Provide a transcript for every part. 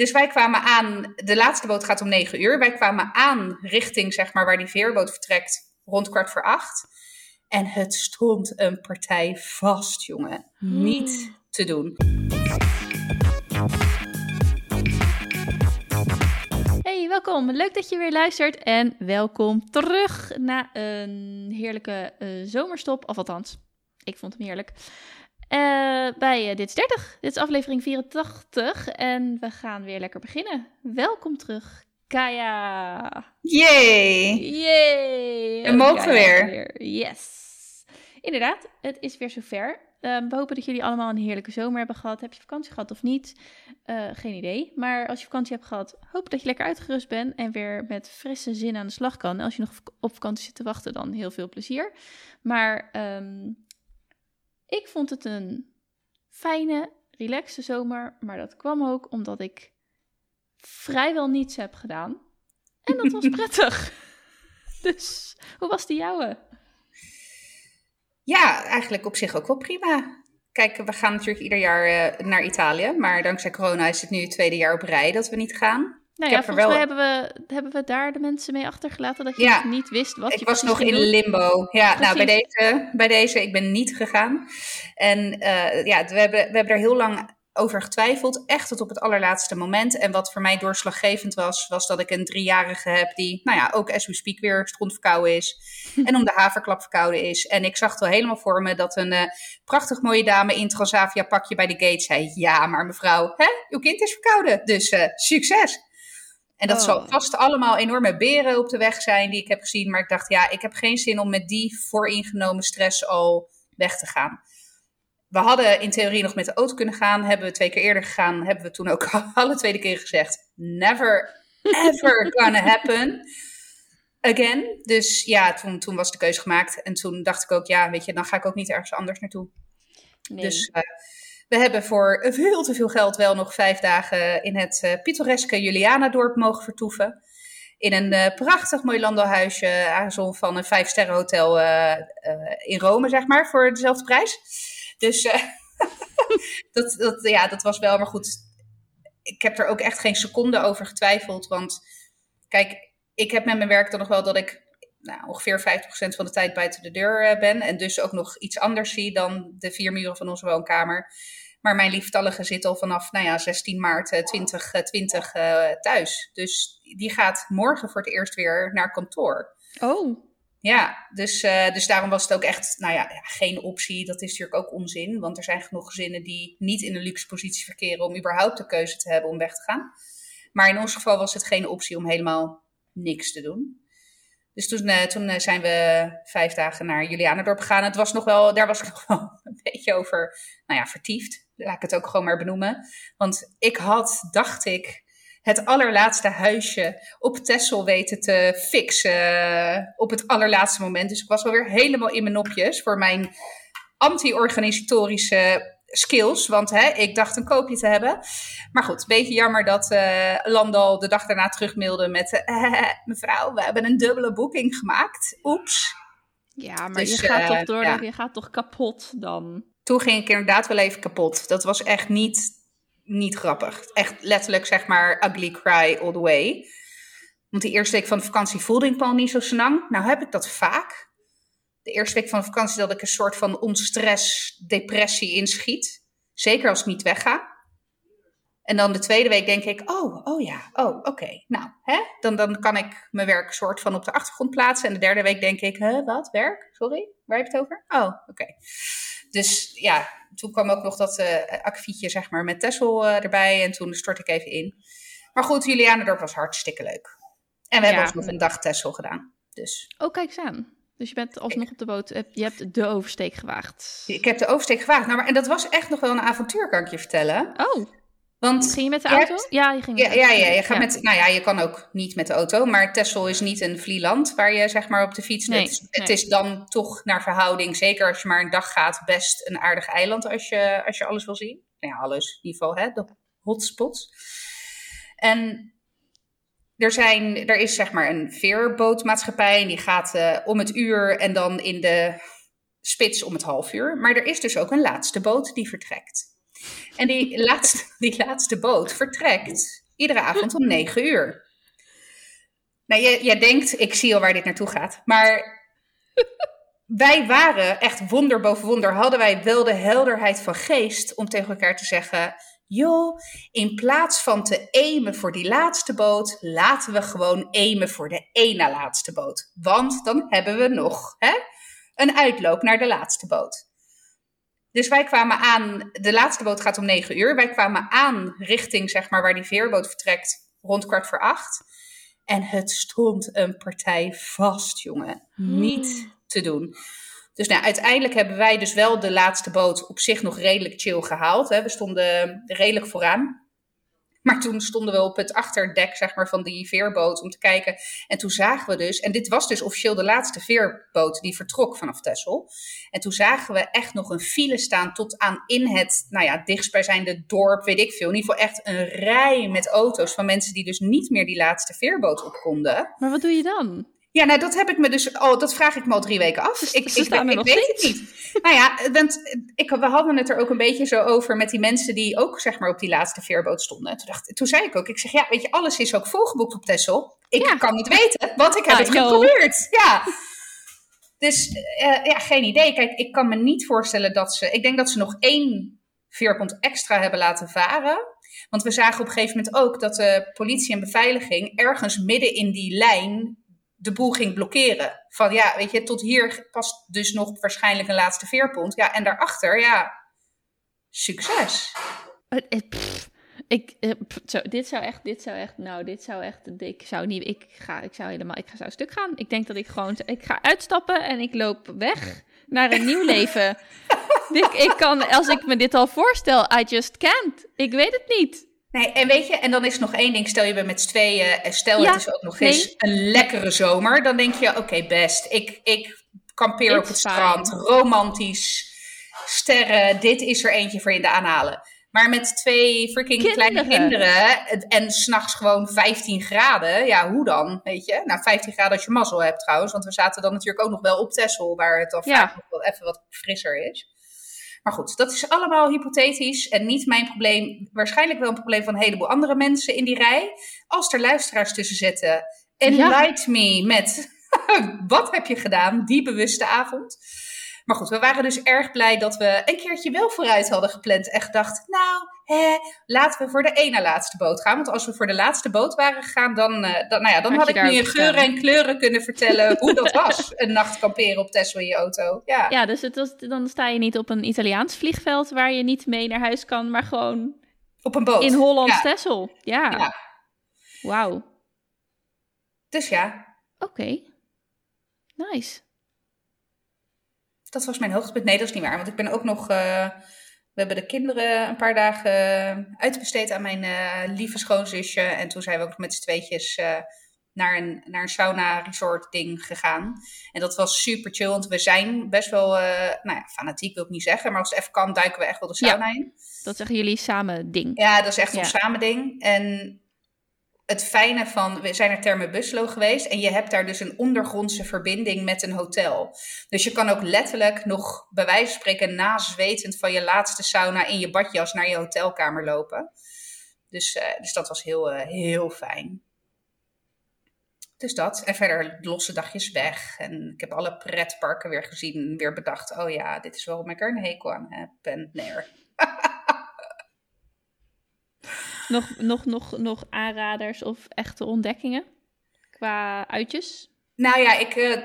Dus wij kwamen aan, de laatste boot gaat om negen uur. Wij kwamen aan richting, zeg maar, waar die veerboot vertrekt, rond kwart voor acht. En het stond een partij vast, jongen. Niet te doen. Hey, welkom. Leuk dat je weer luistert en welkom terug na een heerlijke uh, zomerstop. Of althans, ik vond hem heerlijk. Uh, bij uh, Dit is 30. Dit is aflevering 84 en we gaan weer lekker beginnen. Welkom terug, Kaya. Yay! Yay! We mogen weer. weer. Yes. Inderdaad, het is weer zover. Um, we hopen dat jullie allemaal een heerlijke zomer hebben gehad. Heb je vakantie gehad of niet? Uh, geen idee. Maar als je vakantie hebt gehad, hoop dat je lekker uitgerust bent en weer met frisse zin aan de slag kan. En als je nog op vakantie zit te wachten, dan heel veel plezier. Maar um, ik vond het een fijne, relaxe zomer. Maar dat kwam ook omdat ik vrijwel niets heb gedaan. En dat was prettig. dus hoe was die jouwe? Ja, eigenlijk op zich ook wel prima. Kijk, we gaan natuurlijk ieder jaar uh, naar Italië. Maar dankzij corona is het nu het tweede jaar op rij dat we niet gaan. Nou ja, volgens wel... mij hebben we, hebben we daar de mensen mee achtergelaten dat je ja, niet wist wat ik was nog in limbo. Ja, nou bij deze, bij deze, ik ben niet gegaan. En uh, ja, we hebben, we hebben er heel lang over getwijfeld. Echt tot op het allerlaatste moment. En wat voor mij doorslaggevend was, was dat ik een driejarige heb die, nou ja, ook as we speak weer strontverkouden is. en om de haverklap verkouden is. En ik zag het wel helemaal voor me dat een uh, prachtig mooie dame in Transavia pakje bij de gate zei: Ja, maar mevrouw, hè, uw kind is verkouden. Dus uh, succes. En dat oh. zal vast allemaal enorme beren op de weg zijn die ik heb gezien. Maar ik dacht, ja, ik heb geen zin om met die vooringenomen stress al weg te gaan. We hadden in theorie nog met de auto kunnen gaan. Hebben we twee keer eerder gegaan. Hebben we toen ook alle tweede keer gezegd: never, ever gonna happen. Again. Dus ja, toen, toen was de keuze gemaakt. En toen dacht ik ook: ja, weet je, dan ga ik ook niet ergens anders naartoe. Nee. Dus uh, we hebben voor veel te veel geld wel nog vijf dagen in het uh, pittoreske Julianadorp mogen vertoeven. In een uh, prachtig mooi landelhuisje, aangezond van een vijf sterren hotel uh, in Rome, zeg maar, voor dezelfde prijs. Dus dat, dat, ja, dat was wel, maar goed. Ik heb er ook echt geen seconde over getwijfeld. Want kijk, ik heb met mijn werk dan nog wel dat ik nou, ongeveer 50% van de tijd buiten de deur ben. En dus ook nog iets anders zie dan de vier muren van onze woonkamer. Maar mijn lieftallige zit al vanaf nou ja, 16 maart 2020 uh, thuis. Dus die gaat morgen voor het eerst weer naar kantoor. Oh. Ja, dus, uh, dus daarom was het ook echt nou ja, ja, geen optie. Dat is natuurlijk ook onzin. Want er zijn genoeg gezinnen die niet in een luxe positie verkeren om überhaupt de keuze te hebben om weg te gaan. Maar in ons geval was het geen optie om helemaal niks te doen. Dus toen, uh, toen uh, zijn we vijf dagen naar Julianendorp gegaan. Het was nog wel, daar was ik nog wel een beetje over, nou ja, vertiefd laat ik het ook gewoon maar benoemen. Want ik had, dacht ik, het allerlaatste huisje op Tessel weten te fixen op het allerlaatste moment. Dus ik was wel weer helemaal in mijn nopjes voor mijn anti-organisatorische skills. Want hè, ik dacht een koopje te hebben. Maar goed, een beetje jammer dat uh, Landal de dag daarna terugmailde met... Uh, mevrouw, we hebben een dubbele boeking gemaakt. Oeps. Ja, maar dus, je gaat toch door, ja. je gaat toch kapot dan? toen ging ik inderdaad wel even kapot. Dat was echt niet, niet grappig. Echt letterlijk, zeg maar, ugly cry all the way. Want die eerste week van de vakantie voelde ik me al niet zo snang. Nou heb ik dat vaak. De eerste week van de vakantie dat ik een soort van onstress, depressie inschiet. Zeker als ik niet wegga. En dan de tweede week denk ik, oh, oh ja, oh, oké. Nou, hè? Dan, dan kan ik mijn werk soort van op de achtergrond plaatsen. En de derde week denk ik, hè, wat, werk? Sorry, waar heb je het over? Oh, oké. Dus ja, toen kwam ook nog dat uh, akkefietje zeg maar, met Tessel uh, erbij. En toen stort ik even in. Maar goed, Julianendorp was hartstikke leuk. En we ja. hebben ook nog een dag Tessel gedaan. Dus. Oh, kijk eens aan. Dus je bent alsnog op de boot, je hebt de oversteek gewaagd. Ik heb de oversteek gewaagd. Nou, maar, en dat was echt nog wel een avontuur, kan ik je vertellen. Oh. Want ging je met de auto? ja, je ging met ja, ja, ja, je gaat ja. met. Nou ja, je kan ook niet met de auto. Maar Texel is niet een vlieland waar je zeg maar op de fiets. Nee, het, is, nee. het is dan toch naar verhouding, zeker als je maar een dag gaat, best een aardig eiland als je, als je alles wil zien. Nou ja, alles in ieder geval, hè, de hotspots. En er, zijn, er is zeg maar een veerbootmaatschappij en die gaat uh, om het uur en dan in de spits om het half uur. Maar er is dus ook een laatste boot die vertrekt. En die laatste, die laatste boot vertrekt Iedere avond om 9 uur. Nou, jij, jij denkt, ik zie al waar dit naartoe gaat. Maar wij waren echt wonder boven wonder. Hadden wij wel de helderheid van geest om tegen elkaar te zeggen: joh, in plaats van te aimen voor die laatste boot, laten we gewoon aimen voor de ene laatste boot. Want dan hebben we nog hè, een uitloop naar de laatste boot. Dus wij kwamen aan, de laatste boot gaat om negen uur. Wij kwamen aan richting zeg maar waar die veerboot vertrekt rond kwart voor acht. En het stond een partij vast, jongen. Niet hmm. te doen. Dus nou, uiteindelijk hebben wij dus wel de laatste boot op zich nog redelijk chill gehaald. Hè. We stonden redelijk vooraan. Maar toen stonden we op het achterdek zeg maar, van die veerboot om te kijken. En toen zagen we dus, en dit was dus officieel de laatste veerboot die vertrok vanaf Texel. En toen zagen we echt nog een file staan tot aan in het, nou ja, dichtstbijzijnde dorp, weet ik veel. In ieder geval echt een rij met auto's van mensen die dus niet meer die laatste veerboot op konden. Maar wat doe je dan? Ja, nou dat heb ik me dus, oh, dat vraag ik me al drie weken af. Dus, ik, ik, ik, ik weet het niet. nou ja, want ik, we hadden het er ook een beetje zo over met die mensen die ook zeg maar op die laatste veerboot stonden. Toen, dacht, toen zei ik ook, ik zeg ja, weet je, alles is ook volgeboekt op Tessel. Ik kan het weten, want ik heb het geprobeerd. Ja. Dus uh, ja, geen idee. Kijk, ik kan me niet voorstellen dat ze, ik denk dat ze nog één veerpont extra hebben laten varen. Want we zagen op een gegeven moment ook dat de politie en beveiliging ergens midden in die lijn de boel ging blokkeren. Van ja, weet je, tot hier past dus nog waarschijnlijk een laatste veerpont. Ja, en daarachter, ja, succes. ik, eh, zo, dit zou echt, dit zou echt, nou, dit zou echt, ik zou niet, ik ga, ik zou helemaal, ik ga zo stuk gaan. Ik denk dat ik gewoon, ik ga uitstappen en ik loop weg naar een nieuw leven. ik, ik kan, als ik me dit al voorstel, I just can't. Ik weet het niet. Nee, en weet je, en dan is nog één ding. Stel je bent met z'n tweeën en stel het is ook nog eens een lekkere zomer. Dan denk je, oké, best. Ik, ik kampeer op het strand, romantisch, sterren. Dit is er eentje voor in de aanhalen. Maar met twee freaking kleine kinderen en s'nachts gewoon 15 graden. Ja, hoe dan? Weet je? Nou, 15 graden als je mazzel hebt trouwens. Want we zaten dan natuurlijk ook nog wel op Texel, waar het dan vaak nog wel even wat frisser is. Maar goed, dat is allemaal hypothetisch en niet mijn probleem. Waarschijnlijk wel een probleem van een heleboel andere mensen in die rij. Als er luisteraars tussen zitten, enlight ja. me met wat heb je gedaan die bewuste avond. Maar goed, we waren dus erg blij dat we een keertje wel vooruit hadden gepland. En gedacht, nou, hè, laten we voor de ene laatste boot gaan. Want als we voor de laatste boot waren gegaan, dan, uh, dan, nou ja, dan had, ik nu in geuren en kleuren kunnen vertellen hoe dat was. Een nacht kamperen op Tesla in je auto. Ja, ja dus het was, dan sta je niet op een Italiaans vliegveld waar je niet mee naar huis kan, maar gewoon op een boot. In Holland ja. Texel. Ja. ja. Wauw. Dus ja. Oké. Nice dat was mijn hoogtepunt. Nee, dat is niet waar. Want ik ben ook nog. Uh, we hebben de kinderen een paar dagen uitbesteed aan mijn uh, lieve schoonzusje. En toen zijn we ook met z'n tweetjes uh, naar een, naar een sauna resort ding gegaan. En dat was super chill. Want we zijn best wel, nou ja, fanatiek wil ik niet zeggen. Maar als het even kan, duiken we echt wel de sauna ja, in. Dat zeggen jullie samen ding. Ja, dat is echt ja. een samen ding. En het fijne van, we zijn naar Terme Buslo geweest en je hebt daar dus een ondergrondse verbinding met een hotel. Dus je kan ook letterlijk nog bij wijze van spreken nazwetend van je laatste sauna in je badjas naar je hotelkamer lopen. Dus, uh, dus dat was heel, uh, heel fijn. Dus dat. En verder losse dagjes weg. En ik heb alle pretparken weer gezien. Weer bedacht, oh ja, dit is waarom ik er een hekel aan heb. En nog, nog, nog, nog aanraders of echte ontdekkingen qua uitjes? Nou ja, ik, uh,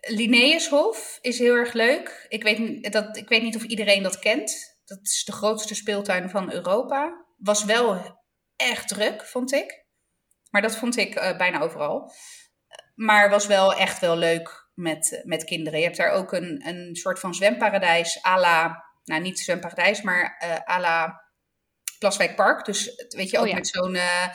Linnaeushof is heel erg leuk. Ik weet, dat, ik weet niet of iedereen dat kent. Dat is de grootste speeltuin van Europa. Was wel echt druk, vond ik. Maar dat vond ik uh, bijna overal. Maar was wel echt wel leuk met, met kinderen. Je hebt daar ook een, een soort van zwemparadijs à la... Nou, niet zwemparadijs, maar uh, à la Plaswijk Park. Dus weet je, ook oh met zo'n uh,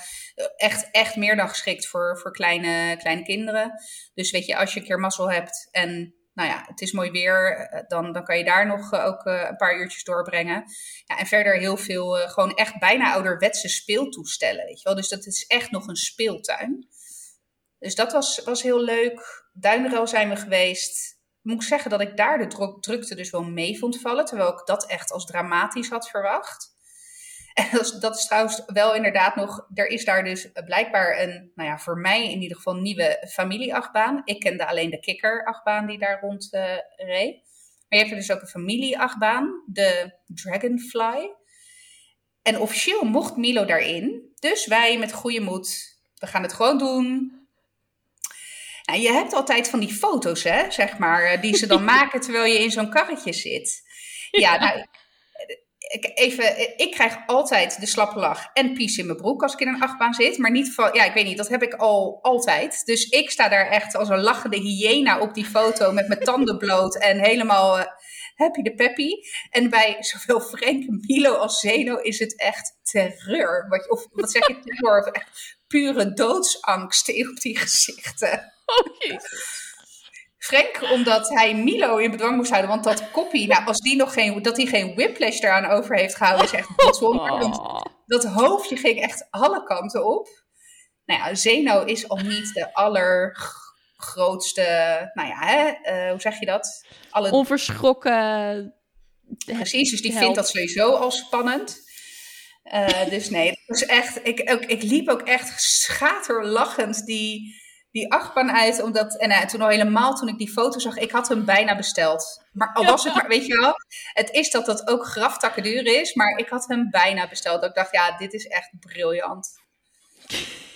echt, echt meer dan geschikt voor, voor kleine, kleine kinderen. Dus weet je, als je een keer mazzel hebt en nou ja, het is mooi weer, eh, dan, dan kan je daar nog uh, ook uh, een paar uurtjes doorbrengen. Ja, en verder heel veel, gewoon echt bijna ouderwetse speeltoestellen, weet je wel. Dus dat is echt nog een speeltuin. Dus dat was, was heel leuk. Duinrel zijn we geweest. Moet ik zeggen dat ik daar de drukte dus wel mee vond vallen. Terwijl ik dat echt als dramatisch had verwacht. En dat is, dat is trouwens wel inderdaad nog, er is daar dus blijkbaar een, nou ja, voor mij in ieder geval nieuwe familieachtbaan. Ik kende alleen de kikkerachtbaan die daar rond uh, reed. Maar je hebt er dus ook een familieachtbaan, de Dragonfly. En officieel mocht Milo daarin. Dus wij met goede moed, we gaan het gewoon doen. Nou, je hebt altijd van die foto's, hè, zeg maar, eh, die ze dan maken terwijl je in zo'n karretje zit. Ja, nou, even, ik krijg altijd de slappe lach en pies in mijn broek als ik in een achtbaan zit. Maar niet van, ja, ik weet niet, dat heb ik al altijd. Dus ik sta daar echt als een lachende hyena op die foto met mijn tanden bloot en helemaal uh, happy de peppy. En bij zowel Frank, Milo als Zeno is het echt terreur. Wat, of wat zeg je, terror? Of echt pure doodsangst op die gezichten. Oh, jezus. Frank, omdat hij Milo in bedwang moest houden. Want dat koppie, nou, als die nog geen, dat hij geen whiplash eraan over heeft gehouden, is echt bijzonder. Oh. Dat hoofdje ging echt alle kanten op. Nou ja, Zeno is al niet de allergrootste, nou ja, hè, uh, hoe zeg je dat? Alle... Onverschrokken. Precies, dus die vindt dat sowieso al spannend. Uh, dus nee, dat is echt, ik, ook, ik liep ook echt schaterlachend die die achtbaan uit. Omdat, en uh, toen al helemaal toen ik die foto zag, ik had hem bijna besteld. Maar al was het maar, weet je wel, het is dat dat ook graftakken duur is. Maar ik had hem bijna besteld. Ik dacht, ja, dit is echt briljant.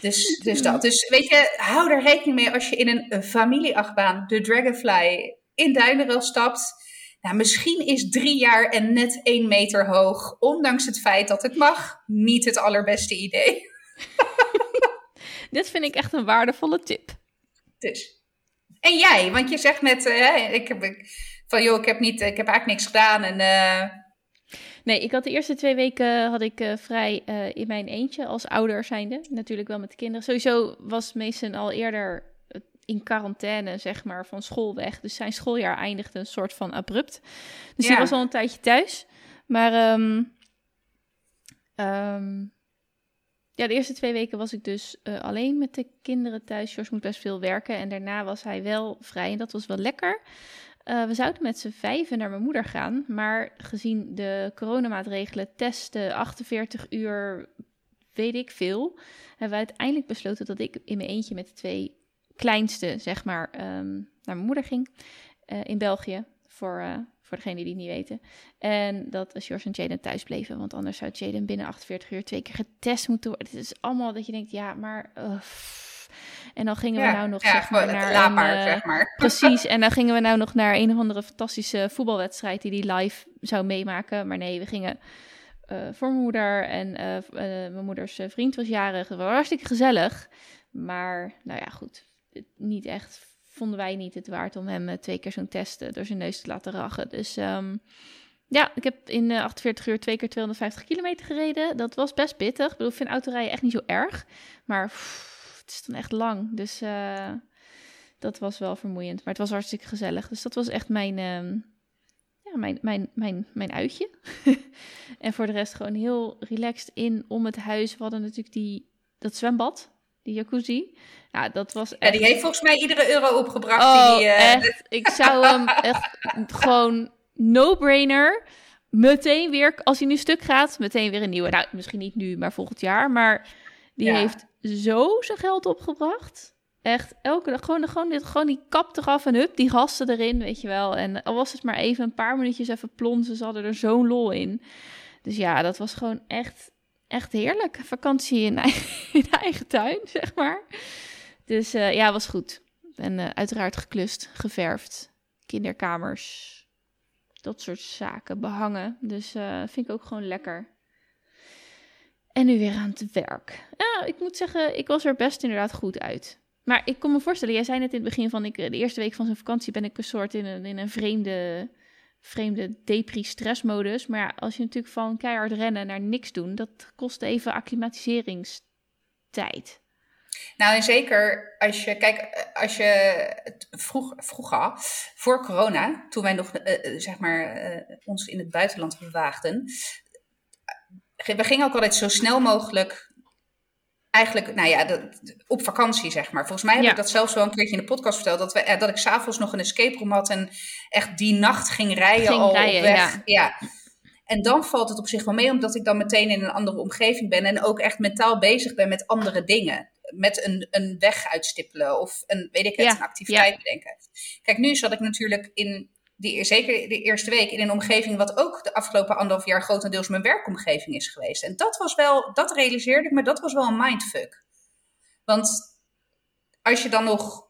Dus, dus dat. Dus weet je, hou er rekening mee als je in een familieachtbaan, de Dragonfly, in Duinerel stapt. Nou, misschien is drie jaar en net één meter hoog, ondanks het feit dat het mag, niet het allerbeste idee. Dit vind ik echt een waardevolle tip. Dus. En jij, want je zegt net, uh, ik heb, van joh, ik heb, niet, ik heb eigenlijk niks gedaan. En, uh... Nee, ik had de eerste twee weken had ik uh, vrij in mijn eentje als ouder zijnde. Natuurlijk wel met de kinderen. Sowieso was Mason al eerder in quarantaine, zeg maar, van school weg. Dus zijn schooljaar eindigde een soort van abrupt. Dus ja. hij was al een tijdje thuis. Maar um, um, ja, de eerste twee weken was ik dus uh, alleen met de kinderen thuis. George moet best veel werken en daarna was hij wel vrij en dat was wel lekker. Uh, we zouden met z'n vijven naar mijn moeder gaan, maar gezien de coronamaatregelen, testen, 48 uur, weet ik veel, hebben we uiteindelijk besloten dat ik in mijn eentje met de twee kleinste, zeg maar, um, naar mijn moeder ging uh, in België voor voor degenen die het niet weten. En dat George en Jaden thuis bleven. Want anders zou Jaden binnen 48 uur twee keer getest moeten worden. Het is allemaal dat je denkt, ja, maar... Uh, en dan gingen we nou nog ja, zeg maar, naar een, uh, zeg maar. Precies, en dan gingen we nou nog naar een of andere fantastische voetbalwedstrijd die die live zou meemaken. Maar nee, we gingen uh, voor mijn moeder en mijn moeders vriend was jarig. Het was hartstikke gezellig. Maar nou ja, goed, niet echt vonden wij niet het waard om hem eh, twee keer zo'n test eh, door zijn neus te laten rachen. Dus ehm, ja, ik heb in 48 eh, uur twee keer 250 kilometer gereden. Dat was best pittig. Ik bedoel, ik vind autorijden echt niet zo erg. Maar het is dan echt lang. Dus dat was wel vermoeiend. Maar het was hartstikke gezellig. Dus dat was echt mijn, uh, ja, mijn, mijn, mijn, mijn uitje. en voor de rest gewoon heel relaxed in om het huis. We hadden natuurlijk die, dat zwembad die jacuzzi. Ja, dat was echt... Ja, die heeft volgens mij iedere euro opgebracht. Oh, die, uh... echt. Ik zou hem echt gewoon no-brainer meteen weer, als hij nu stuk gaat, meteen weer een nieuwe. Nou, misschien niet nu, maar volgend jaar. Maar die heeft zo zijn geld opgebracht. Echt, elke dag gewoon, gewoon, dit, gewoon die kap eraf en hup, die gasten erin, weet je wel. En al was het maar even een paar minuutjes even plonzen, ze hadden er zo'n lol in. Dus ja, dat was gewoon echt echt heerlijk. Vakantie in eigen, eigen tuin, zeg maar. Dus uh, ja, was goed. En uh, uiteraard geklust, geverfd, kinderkamers, dat soort zaken, behangen. Dus uh, vind ik ook gewoon lekker. En nu weer aan het werk. Ja, ik moet zeggen, ik was er best inderdaad goed uit. Maar ik kon me voorstellen, jij zei net in het begin van ik, de eerste week van zijn vakantie ben ik een soort in een, in een vreemde vreemde depri-stressmodus. Maar ja, als je natuurlijk van keihard rennen naar niks doen, dat kost even acclimatiseringstijd. Nou, en zeker als je, kijk, als je vroeg, vroeger, voor corona, toen wij nog, uh, zeg maar, uh, ons in het buitenland bewaagden, we gingen ook altijd zo snel mogelijk eigenlijk, nou ja, op vakantie, zeg maar. Volgens mij heb ik dat zelfs wel een keertje in de podcast verteld. Dat, we, eh, dat ik s'avonds nog een escape room had en echt die nacht ging rijden ging al rijden, op weg. Ja. ja. En dan valt het op zich wel mee, omdat ik dan meteen in een andere omgeving ben en ook echt mentaal bezig ben met andere dingen. Met een, een weg uitstippelen of een, weet ik het, een activiteit bedenken. Kijk, nu zat ik natuurlijk in, die, zeker de eerste week, in een omgeving wat ook de afgelopen anderhalf jaar grotendeels mijn werkomgeving is geweest. En dat was wel, dat realiseerde ik, maar dat was wel een mindfuck. Want als je dan nog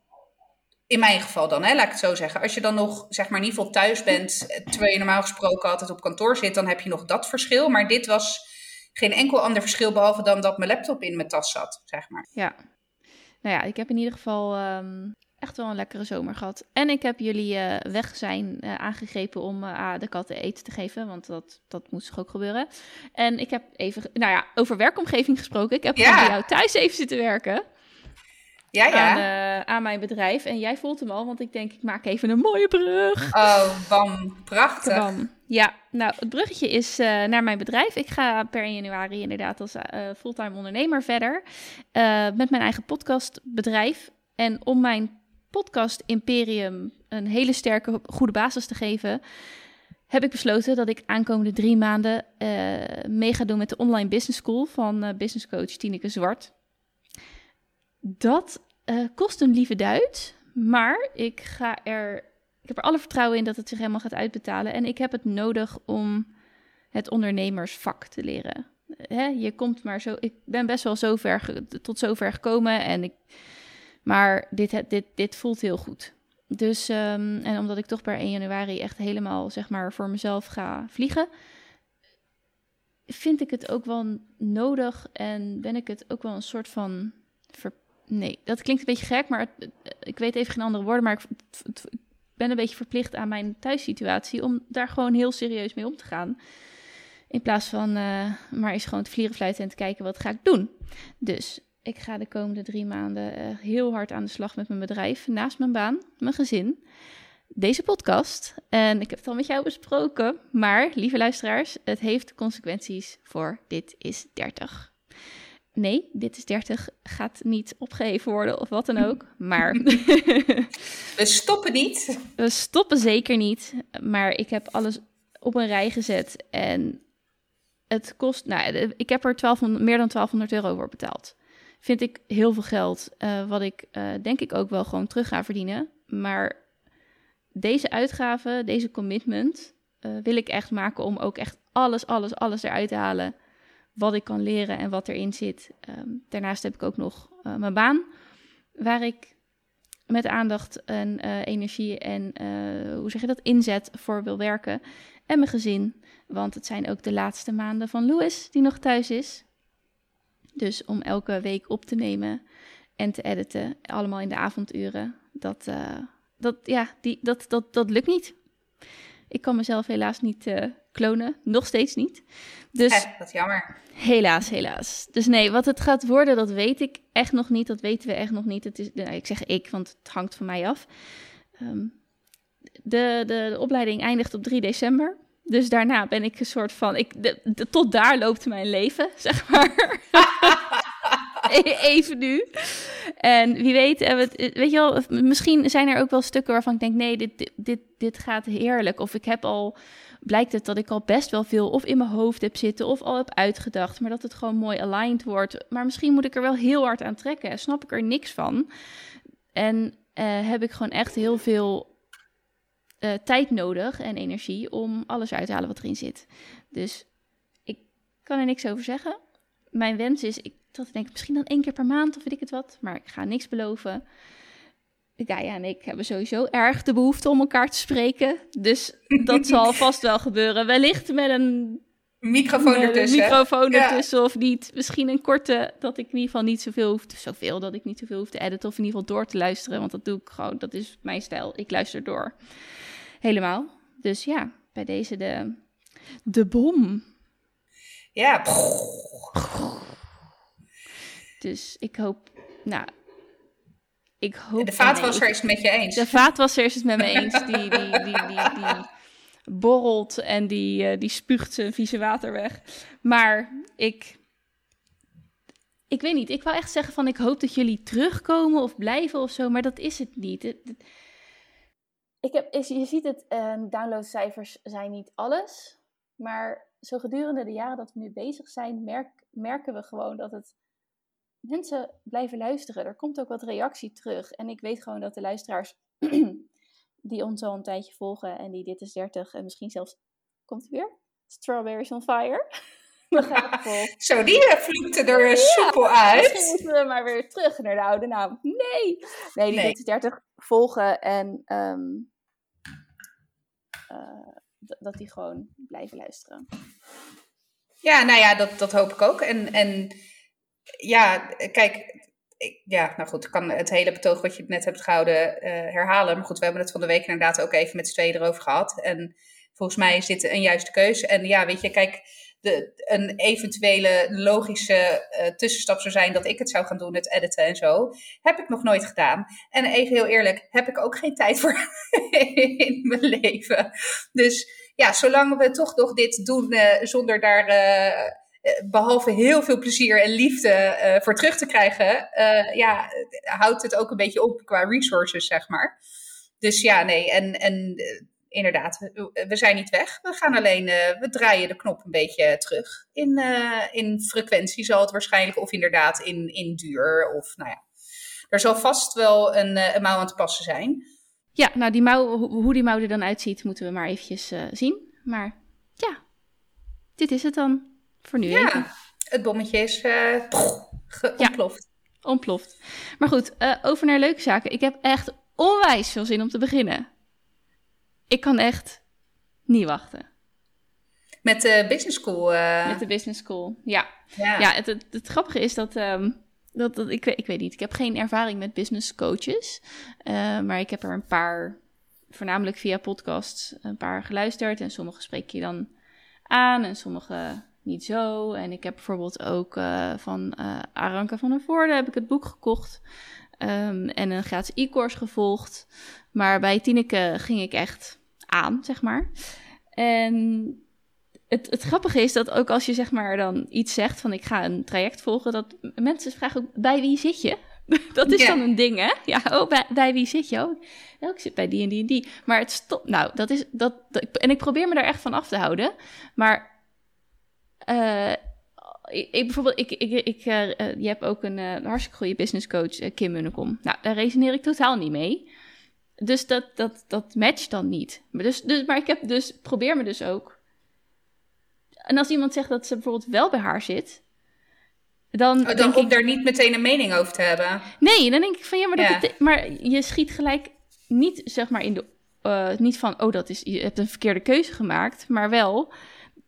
in mijn geval dan, hè, laat ik het zo zeggen. Als je dan nog, zeg maar, in ieder geval thuis bent, terwijl je normaal gesproken altijd op kantoor zit, dan heb je nog dat verschil. Maar dit was geen enkel ander verschil, behalve dan dat mijn laptop in mijn tas zat, zeg maar. Ja. Nou ja, ik heb in ieder geval ehm, echt wel een lekkere zomer gehad. En ik heb jullie uh, weg zijn uh, aangegrepen om uh, de katten eten te geven, want dat, dat moest toch ook gebeuren. En ik heb even, nou ja, over werkomgeving gesproken. Ik heb ja. bij jou thuis even zitten werken ja, ja. Aan, aan, mijn bedrijf. En jij voelt hem al, want ik denk, ik maak even een mooie brug. Oh, bam. Prachtig. Bam. Ja, nou, het bruggetje is uh, naar mijn bedrijf. Ik ga per januari inderdaad als uh, fulltime ondernemer verder. met mijn eigen podcastbedrijf. En om mijn podcast Imperium een hele sterke, goede basis te geven... heb ik besloten dat ik aankomende drie maanden mee ga doen met de online business school van business coach Tineke Zwart dat uh, kost een lieve duit, maar ik ga er. Ik heb er alle vertrouwen in dat het zich helemaal gaat uitbetalen. En ik heb het nodig om het ondernemersvak te leren. Hè, je komt maar zo. Ik ben best wel zover, tot zover gekomen. En ik, maar dit, dit, dit voelt heel goed. Dus, um, en omdat ik toch per 1 januari echt helemaal zeg maar voor mezelf ga vliegen, vind ik het ook wel nodig en ben ik het ook wel een soort van nee, dat klinkt een beetje gek, maar ik weet even geen andere woorden. Maar ik, ben een beetje verplicht aan mijn thuissituatie om daar gewoon heel serieus mee om te gaan. In plaats van uh, maar eens gewoon te vlieren fluiten en te kijken wat ga ik doen. Dus ik ga de komende drie maanden uh, heel hard aan de slag met mijn bedrijf, naast mijn baan, mijn gezin. Deze podcast. En ik heb het al met jou besproken. Maar, lieve luisteraars, het heeft consequenties voor Dit is 30 nee, dit is 30, gaat niet opgeheven worden of wat dan ook. Maar. We stoppen niet. We stoppen zeker niet. Maar ik heb alles op een rij gezet. En het kost. Nou, ik heb er 12, meer dan 1200 euro voor betaald. Vind ik heel veel geld. Uh, wat ik uh, denk ik ook wel gewoon terug ga verdienen. Maar deze uitgave, deze commitment. Uh, wil ik echt maken om ook echt alles, alles, alles eruit te halen wat ik kan leren en wat erin zit. Ehm, daarnaast heb ik ook nog mijn baan, waar ik met aandacht en energie en hoe zeg je dat, inzet voor wil werken. En mijn gezin, want het zijn ook de laatste maanden van Louis die nog thuis is. Dus om elke week op te nemen en te editen, allemaal in de avonduren, dat, dat, ja, die, dat, dat, dat lukt niet. Ik kan mezelf helaas niet uh, klonen, nog steeds niet. Dus, eh, dat is jammer. Helaas, helaas. Dus nee, wat het gaat worden, dat weet ik echt nog niet. Dat weten we echt nog niet. Het is, nou, ik zeg ik, want het hangt van mij af. Um, de, de, de, opleiding eindigt op 3 december. Dus daarna ben ik een soort van. Ik, de, tot daar loopt mijn leven, zeg maar. E-, even nu. En wie weet, eh, weet je wel, misschien zijn er ook wel stukken waarvan ik denk: nee, dit, dit, dit gaat heerlijk. Of ik heb al, blijkt het dat ik al best wel veel of in mijn hoofd heb zitten of al heb uitgedacht, maar dat het gewoon mooi aligned wordt. Maar misschien moet ik er wel heel hard aan trekken. Snap ik er niks van. En uh, heb ik gewoon echt heel veel uh, tijd nodig en energie om alles uit te halen wat erin zit. Dus ik kan er niks over zeggen. Mijn wens is, ik dat ik denk, misschien dan één keer per maand of weet ik het wat. Maar ik ga niks beloven. Gaia en ik hebben sowieso erg de behoefte om elkaar te spreken. Dus dat zal vast wel gebeuren. Wellicht met een microfoon ertussen. Een microfoon ertussen of niet. Misschien een korte, dat ik in ieder geval niet zoveel hoef, zoveel dat ik niet zoveel hoef te editen of in ieder geval door te luisteren. Want dat doe ik gewoon, dat is mijn stijl. Ik luister door. Helemaal. Dus ja, bij deze de, de bom. Ja. Dus ik hoop, nou, ik hoop... De vaatwasser is het met je eens. De vaatwasser is het met me eens. Die, die, die, die, die borrelt en die, uh, die spuugt zijn vieze water weg. Maar ik... Ik weet niet, ik wou echt zeggen van ik hoop dat jullie terugkomen of blijven of zo, maar dat is het niet. Ik je ziet het, uh, downloadcijfers zijn niet alles, maar zo gedurende de jaren dat we nu bezig zijn, merk, merken we gewoon dat het mensen blijven luisteren. Er komt ook wat reactie terug. En ik weet gewoon dat de luisteraars die ons al een tijdje volgen en die dit is 30 en misschien zelfs komt het weer Strawberries on Fire. Zo, die eh, vloekte er ja, soepel uit. Misschien moeten we maar weer terug naar de oude naam. Nee! Nee, die nee. 30 volgen en um, uh, dat die gewoon blijven luisteren. Ja, nou ja, dat, dat hoop ik ook. En, en ja, kijk, ik, ja, nou goed, ik kan het hele betoog wat je net hebt gehouden uh, herhalen. Maar goed, we hebben het van de week inderdaad ook even met z'n tweeën erover gehad. En volgens mij is dit een juiste keuze. En ja, weet je, kijk, een eventuele logische uh, tussenstap zou zijn dat ik het zou gaan doen, het editen en zo. Heb ik nog nooit gedaan. En even heel eerlijk, heb ik ook geen tijd voor in mijn leven. Dus ja, zolang we toch nog dit doen uh, zonder daar. Uh, behalve heel veel plezier en liefde voor terug te krijgen, ja, houdt het ook een beetje op qua resources, zeg maar. Dus ja, nee, en, en inderdaad, we zijn niet weg. We gaan alleen, uh, we draaien de knop een beetje terug. In, uh, in frequentie zal het waarschijnlijk, of inderdaad in, in duur. Of nou ja, er zal vast wel een, uh, een mouw aan te passen zijn. Ja, nou die mouw, hoe die mouw er dan uitziet, moeten we maar eventjes zien. Maar ja, dit is het dan voor nu ja, even. het bommetje is ontploft. Ja, ontploft. Maar goed, over naar leuke zaken. Ik heb echt onwijs veel zin om te beginnen ik kan echt niet wachten. Met de business school? Uh... Met de business school, ja. Ja, ja het, het, het grappige is dat, um, dat, dat ik, ik weet niet, ik heb geen ervaring met business coaches. Uh, maar ik heb er een paar, voornamelijk via podcasts, een paar geluisterd. En sommige spreek je dan aan en sommige niet zo. En ik heb bijvoorbeeld ook uh, van Aranka van der Voorde heb ik het boek gekocht. Um, en een gratis e-course gevolgd. Maar bij Tineke ging ik echt aan, zeg maar. En het, het grappige is dat ook als je zeg maar dan iets zegt van ik ga een traject volgen, dat mensen vragen ook bij wie zit je? Dat is dan een ding, hè? Ja, oh, bij, bij wie zit je? Oh, nou, ik zit bij die en die en die. Maar het stopt. Nou, dat is dat, En ik probeer me daar echt van af te houden. Maar uh, ik, bijvoorbeeld, ik, ik, ik, uh, je hebt ook een uh, hartstikke goede business coach, Kim Munnekom. Nou, daar resoneer ik totaal niet mee. Dus dat, dat, dat matcht dan niet. Maar, dus, dus, maar ik heb dus, probeer me dus ook. En als iemand zegt dat ze bijvoorbeeld wel bij haar zit, dan. Oh, dan om ik, daar niet meteen een mening over te hebben. Nee, dan denk ik van ja, maar, dat maar je schiet gelijk niet zeg maar in de. Uh, niet van, oh, dat is, je hebt een verkeerde keuze gemaakt, maar wel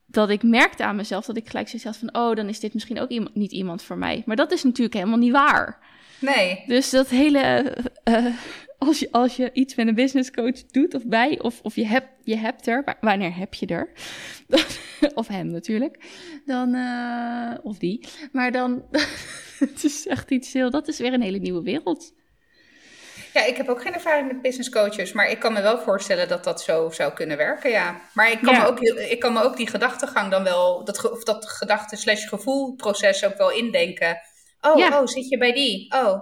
dat ik merkte aan mezelf dat ik gelijk zoiets van, oh, dan is dit misschien ook iemand, niet iemand voor mij. Maar dat is natuurlijk helemaal niet waar. Nee. Dus dat hele, uh, als, je, als je iets met een business coach doet of bij, of, of je, hebt, je hebt er, wanneer heb je er? of hem natuurlijk. Dan, uh, of die. Maar dan, het is echt iets heel, dat is weer een hele nieuwe wereld. Ja, ik heb ook geen ervaring met business coaches, maar ik kan me wel voorstellen dat dat zo zou kunnen werken, ja. Maar ik kan, me, ook, ik kan me ook die gedachtegang dan wel, dat, of dat gedachte slash gevoelproces ook wel indenken. Oh, oh, zit je bij die? Oh,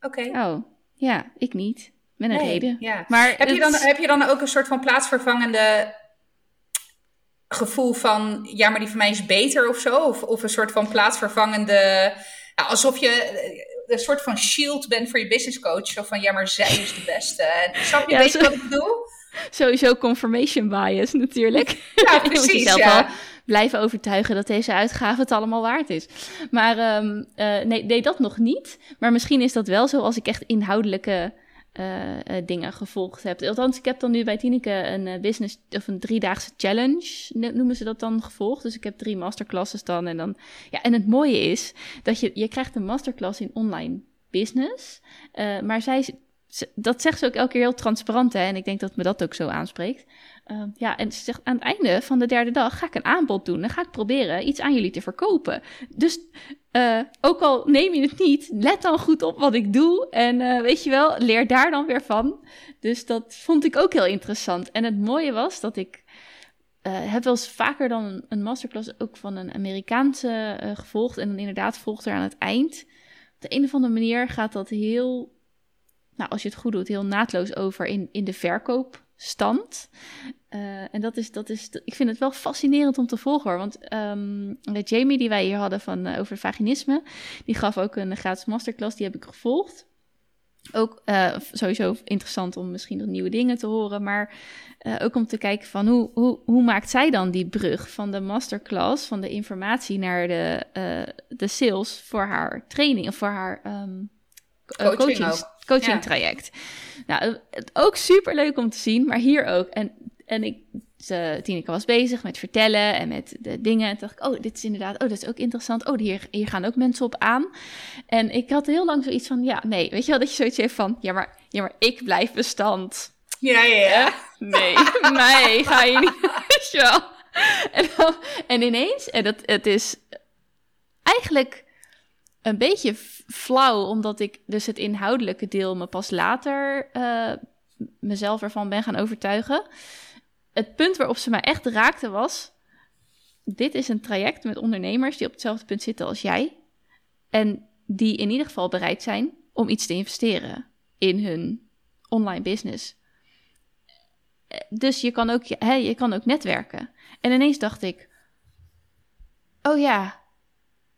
oké. Oh, ja, ik niet. Met een reden. Ja. Maar heb, je dan, heb je dan ook een soort van plaatsvervangende gevoel van, ja, maar die van mij is beter of zo? Of, of een soort van plaatsvervangende, ja, alsof je een soort van shield bent voor je business coach. Zo van, ja, maar zij is de beste. Snap je, ja, je wat ik bedoel? Sowieso confirmation bias natuurlijk. Ja, precies, jezelf ja. blijven overtuigen dat deze uitgave het allemaal waard is. Maar um, uh, nee, nee, dat nog niet. Maar misschien is dat wel zo als ik echt inhoudelijke uh, dingen gevolgd heb. Althans, ik heb dan nu bij Tineke een uh, business of een driedaagse challenge, noemen ze dat dan, gevolgd. Dus ik heb drie masterclasses dan. En, dan, ja, en het mooie is dat je, je krijgt een masterclass in online business. maar zij, dat zegt ze ook elke keer heel transparant. Hè? En ik denk dat me dat ook zo aanspreekt. Uh, ja, en ze zegt aan het einde van de derde dag ga ik een aanbod doen. Dan ga ik proberen iets aan jullie te verkopen. Dus uh, ook al neem je het niet, let dan goed op wat ik doe. En uh, weet je wel, leer daar dan weer van. Dus dat vond ik ook heel interessant. En het mooie was dat ik uh, heb wel eens vaker dan een masterclass ook van een Amerikaanse gevolgd. En dan inderdaad volgt er aan het eind. Op de een of andere manier gaat dat heel, nou als je het goed doet, heel naadloos over in, in de verkoop stand. Uh, en dat is, dat is, ik vind het wel fascinerend om te volgen hoor. Want um, Jamie, die wij hier hadden van, uh, over vaginisme, die gaf ook een gratis masterclass, die heb ik gevolgd. Ook uh, sowieso interessant om misschien nog nieuwe dingen te horen, maar ook om te kijken van hoe, hoe, hoe maakt zij dan die brug van de masterclass, van de informatie naar de, de sales voor haar training of voor haar um, coaching, coaching, coaching traject. Nou, het, ook super leuk om te zien, maar hier ook. En, en ik, ze, Tineke was bezig met vertellen en met de dingen. En dacht ik, oh, dit is inderdaad, oh, dat is ook interessant. Oh, hier, hier gaan ook mensen op aan. En ik had heel lang zoiets van, ja, nee, weet je wel, dat je zoiets heeft van, ja, maar, ja, maar ik blijf bestand. Ja, ja, ja. Nee, nee, ga je niet, weet je wel. En, dan, en ineens, en dat, het is eigenlijk een beetje flauw, omdat ik dus het inhoudelijke deel me pas later uh, mezelf ervan ben gaan overtuigen. Het punt waarop ze mij echt raakte was: dit is een traject met ondernemers die op hetzelfde punt zitten als jij. En die in ieder geval bereid zijn om iets te investeren in hun online business. Dus je kan ook, hè, je kan ook netwerken. En ineens dacht ik: oh ja,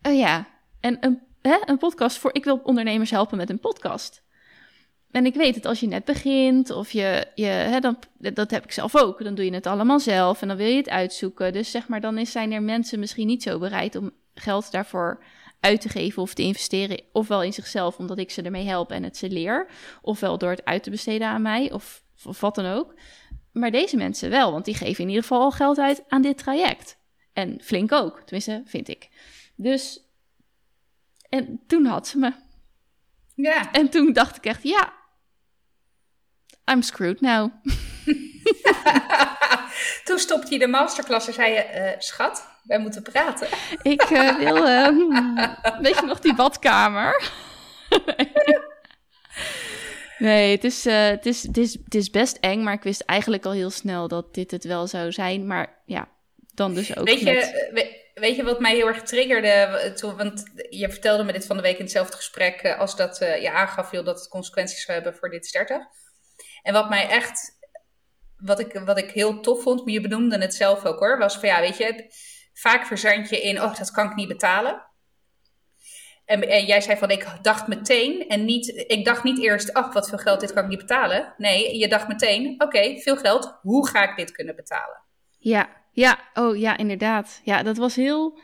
oh ja. En een een podcast voor. Ik wil ondernemers helpen met een podcast. En ik weet het, als je net begint, of je, je hè, dan, dat heb ik zelf ook, dan doe je het allemaal zelf en dan wil je het uitzoeken. Dus zeg maar, dan is, zijn er mensen misschien niet zo bereid om geld daarvoor uit te geven of te investeren, ofwel in zichzelf, omdat ik ze ermee help en het ze leer, ofwel door het uit te besteden aan mij, of, of wat dan ook. Maar deze mensen wel, want die geven in ieder geval al geld uit aan dit traject. En flink ook, tenminste, vind ik. Dus en toen had ze me. Ja. En toen dacht ik echt, ja, I'm screwed now. toen stopte je de masterclass en zei je, uh, schat, wij moeten praten. ik uh, wil, um, weet je nog, die badkamer? nee, het is, het, is, het, is, het is best eng, maar ik wist eigenlijk al heel snel dat dit het wel zou zijn. Maar ja, dan dus ook Weet je, weet je wat mij heel erg triggerde? Want je vertelde me dit van de week in hetzelfde gesprek eh, als dat uh, je aangaf, joh, dat het consequenties zou hebben voor dit starten. En wat mij echt, wat ik, wat ik heel tof vond, maar je benoemde het zelf ook hoor, was van ja, weet je, vaak verzand je in, oh, dat kan ik niet betalen. En, en, jij zei van, ik dacht meteen en niet, ik dacht niet eerst, ach, wat veel geld, dit kan ik niet betalen. Nee, je dacht meteen, oké, veel geld, hoe ga ik dit kunnen betalen? Ja, ja, oh ja, inderdaad. Ja, dat was heel.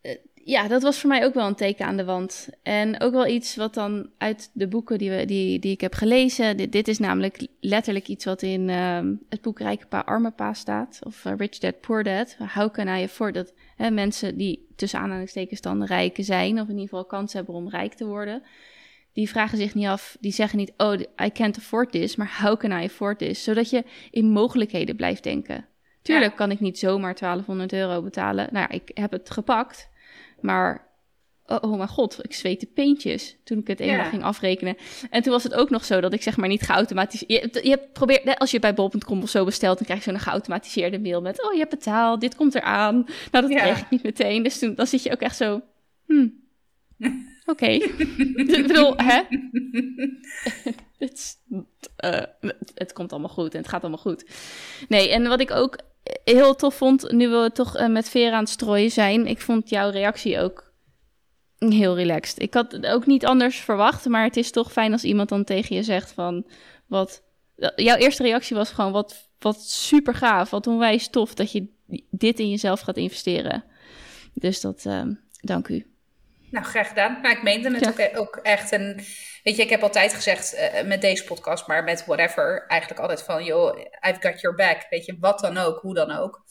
Eh, ja, dat was voor mij ook wel een teken aan de wand. En ook wel iets wat dan uit de boeken die, we, die, die ik heb gelezen. Dit, is namelijk letterlijk iets wat in uh, het boek Rijke Pa, Arme Pa staat. Of uh, Rich Dad, Poor Dad. How can I afford dat mensen die tussen aanhalingstekens dan rijken zijn. Of in ieder geval kans hebben om rijk te worden die vragen zich niet af, die zeggen niet, oh, I can't afford this, maar how can I afford this? Zodat je in mogelijkheden blijft denken. Tuurlijk kan ik niet zomaar 1200 euro betalen. Nou ja, ik heb het gepakt, maar oh, oh mijn god, ik zweette peentjes toen ik het eenmaal ging afrekenen. En toen was het ook nog zo dat ik zeg maar niet geautomatiseerd... Je, je probeert, als je bij bol.com of zo bestelt, dan krijg je zo'n geautomatiseerde mail met... Oh, je hebt betaald, dit komt eraan. Nou, dat kreeg ik niet meteen. Dus toen dan zit je ook echt zo... Hmm, Oké. ik bedoel, hè? het, uh, het komt allemaal goed en het gaat allemaal goed. Nee, en wat ik ook heel tof vond, nu we toch uh, met Vera aan het strooien zijn, ik vond jouw reactie ook heel relaxed. Ik had het ook niet anders verwacht, maar het is toch fijn als iemand dan tegen je zegt van wat. Jouw eerste reactie was gewoon wat, wat super gaaf, wat onwijs tof dat je dit in jezelf gaat investeren. Dus dat, uh, dank u. Nou, graag gedaan. Maar ik meende het ook, ook, echt. En weet je, ik heb altijd gezegd uh, met deze podcast, maar met whatever, eigenlijk altijd van, joh, I've got your back. Weet je, wat dan ook, hoe dan ook.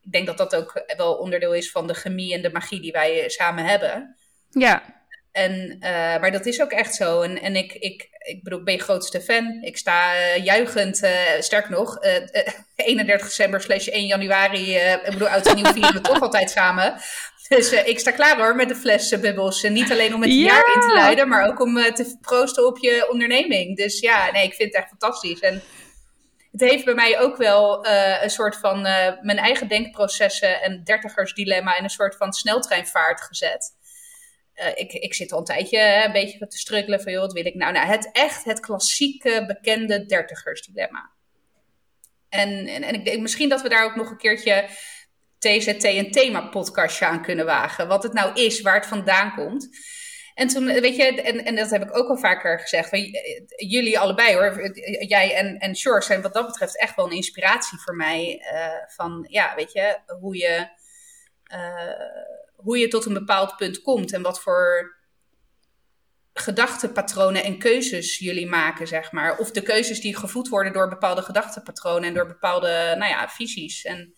Ik denk dat dat ook wel onderdeel is van de chemie en de magie die wij samen hebben. Ja. En, uh, maar dat is ook echt zo. En, en ik, ik, ik bedoel, ik ben je grootste fan. Ik sta uh, juichend, uh, sterk nog, 31 december slash 1 januari. ik bedoel, oud en nieuw vieren we toch altijd samen. Dus ik sta klaar hoor met de flessen bubbels. En niet alleen om het ja. jaar in te luiden, maar ook om te proosten op je onderneming. Dus ja, nee, ik vind het echt fantastisch. En het heeft bij mij ook wel uh, een soort van mijn eigen denkprocessen en dertigersdilemma in een soort van sneltreinvaart gezet. Ik, ik zit al een tijdje een beetje te struggelen van, joh, wat wil ik nou? Nou, het echt het klassieke, bekende dertigersdilemma. En, en, en ik denk misschien dat we daar ook nog een keertje TZT een thema-podcastje aan kunnen wagen. Wat het nou is, waar het vandaan komt. En toen, weet je, en, en dat heb ik ook al vaker gezegd. Van, jullie allebei hoor, jij en, en zijn wat dat betreft echt wel een inspiratie voor mij. Uh, van, ja, weet je, hoe je, hoe je tot een bepaald punt komt. En wat voor gedachtenpatronen en keuzes jullie maken, zeg maar. Of de keuzes die gevoed worden door bepaalde gedachtenpatronen en door bepaalde, nou ja, visies. En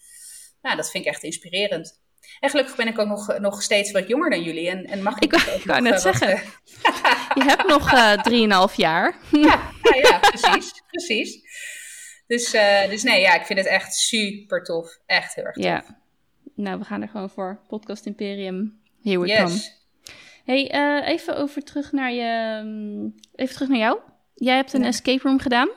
nou, dat vind ik echt inspirerend. En gelukkig ben ik ook nog, nog steeds wat jonger dan jullie. En, en mag ik, ik wou, ik net eh, zeggen. je hebt nog uh, 3,5 jaar. ja, ja, ja, precies. precies. Dus, uh, dus nee, ja, ik vind het echt super tof. Echt heel erg tof. Ja. Nou, we gaan er gewoon voor. Podcast Imperium. Here we yes. come. Hey, uh, even over terug naar je. Mm, even terug naar jou. Jij hebt een ja. escape room gedaan.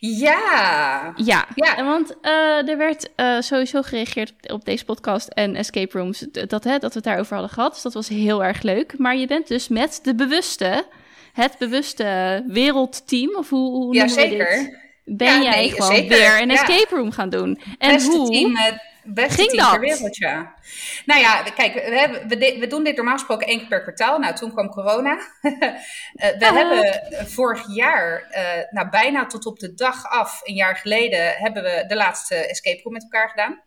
Ja. Ja, ja. want uh, er werd uh, sowieso gereageerd op, op, deze podcast en escape rooms, dat, hè, dat we het daarover hadden gehad. Dus dat was heel erg leuk. Maar je bent dus met de bewuste, het bewuste wereldteam, of hoe, hoe ja, zeker. Ben jij nee, gewoon zeker. weer een escape room gaan doen? En Beste hoe team met beste ging dat? ter wereld, ja. Nou ja, kijk, we, hebben, we, we, doen dit normaal gesproken één keer per kwartaal. Nou, toen kwam corona. Eh, we hebben vorig jaar, uh, nou bijna tot op de dag af, een jaar geleden, hebben we de laatste escape room met elkaar gedaan.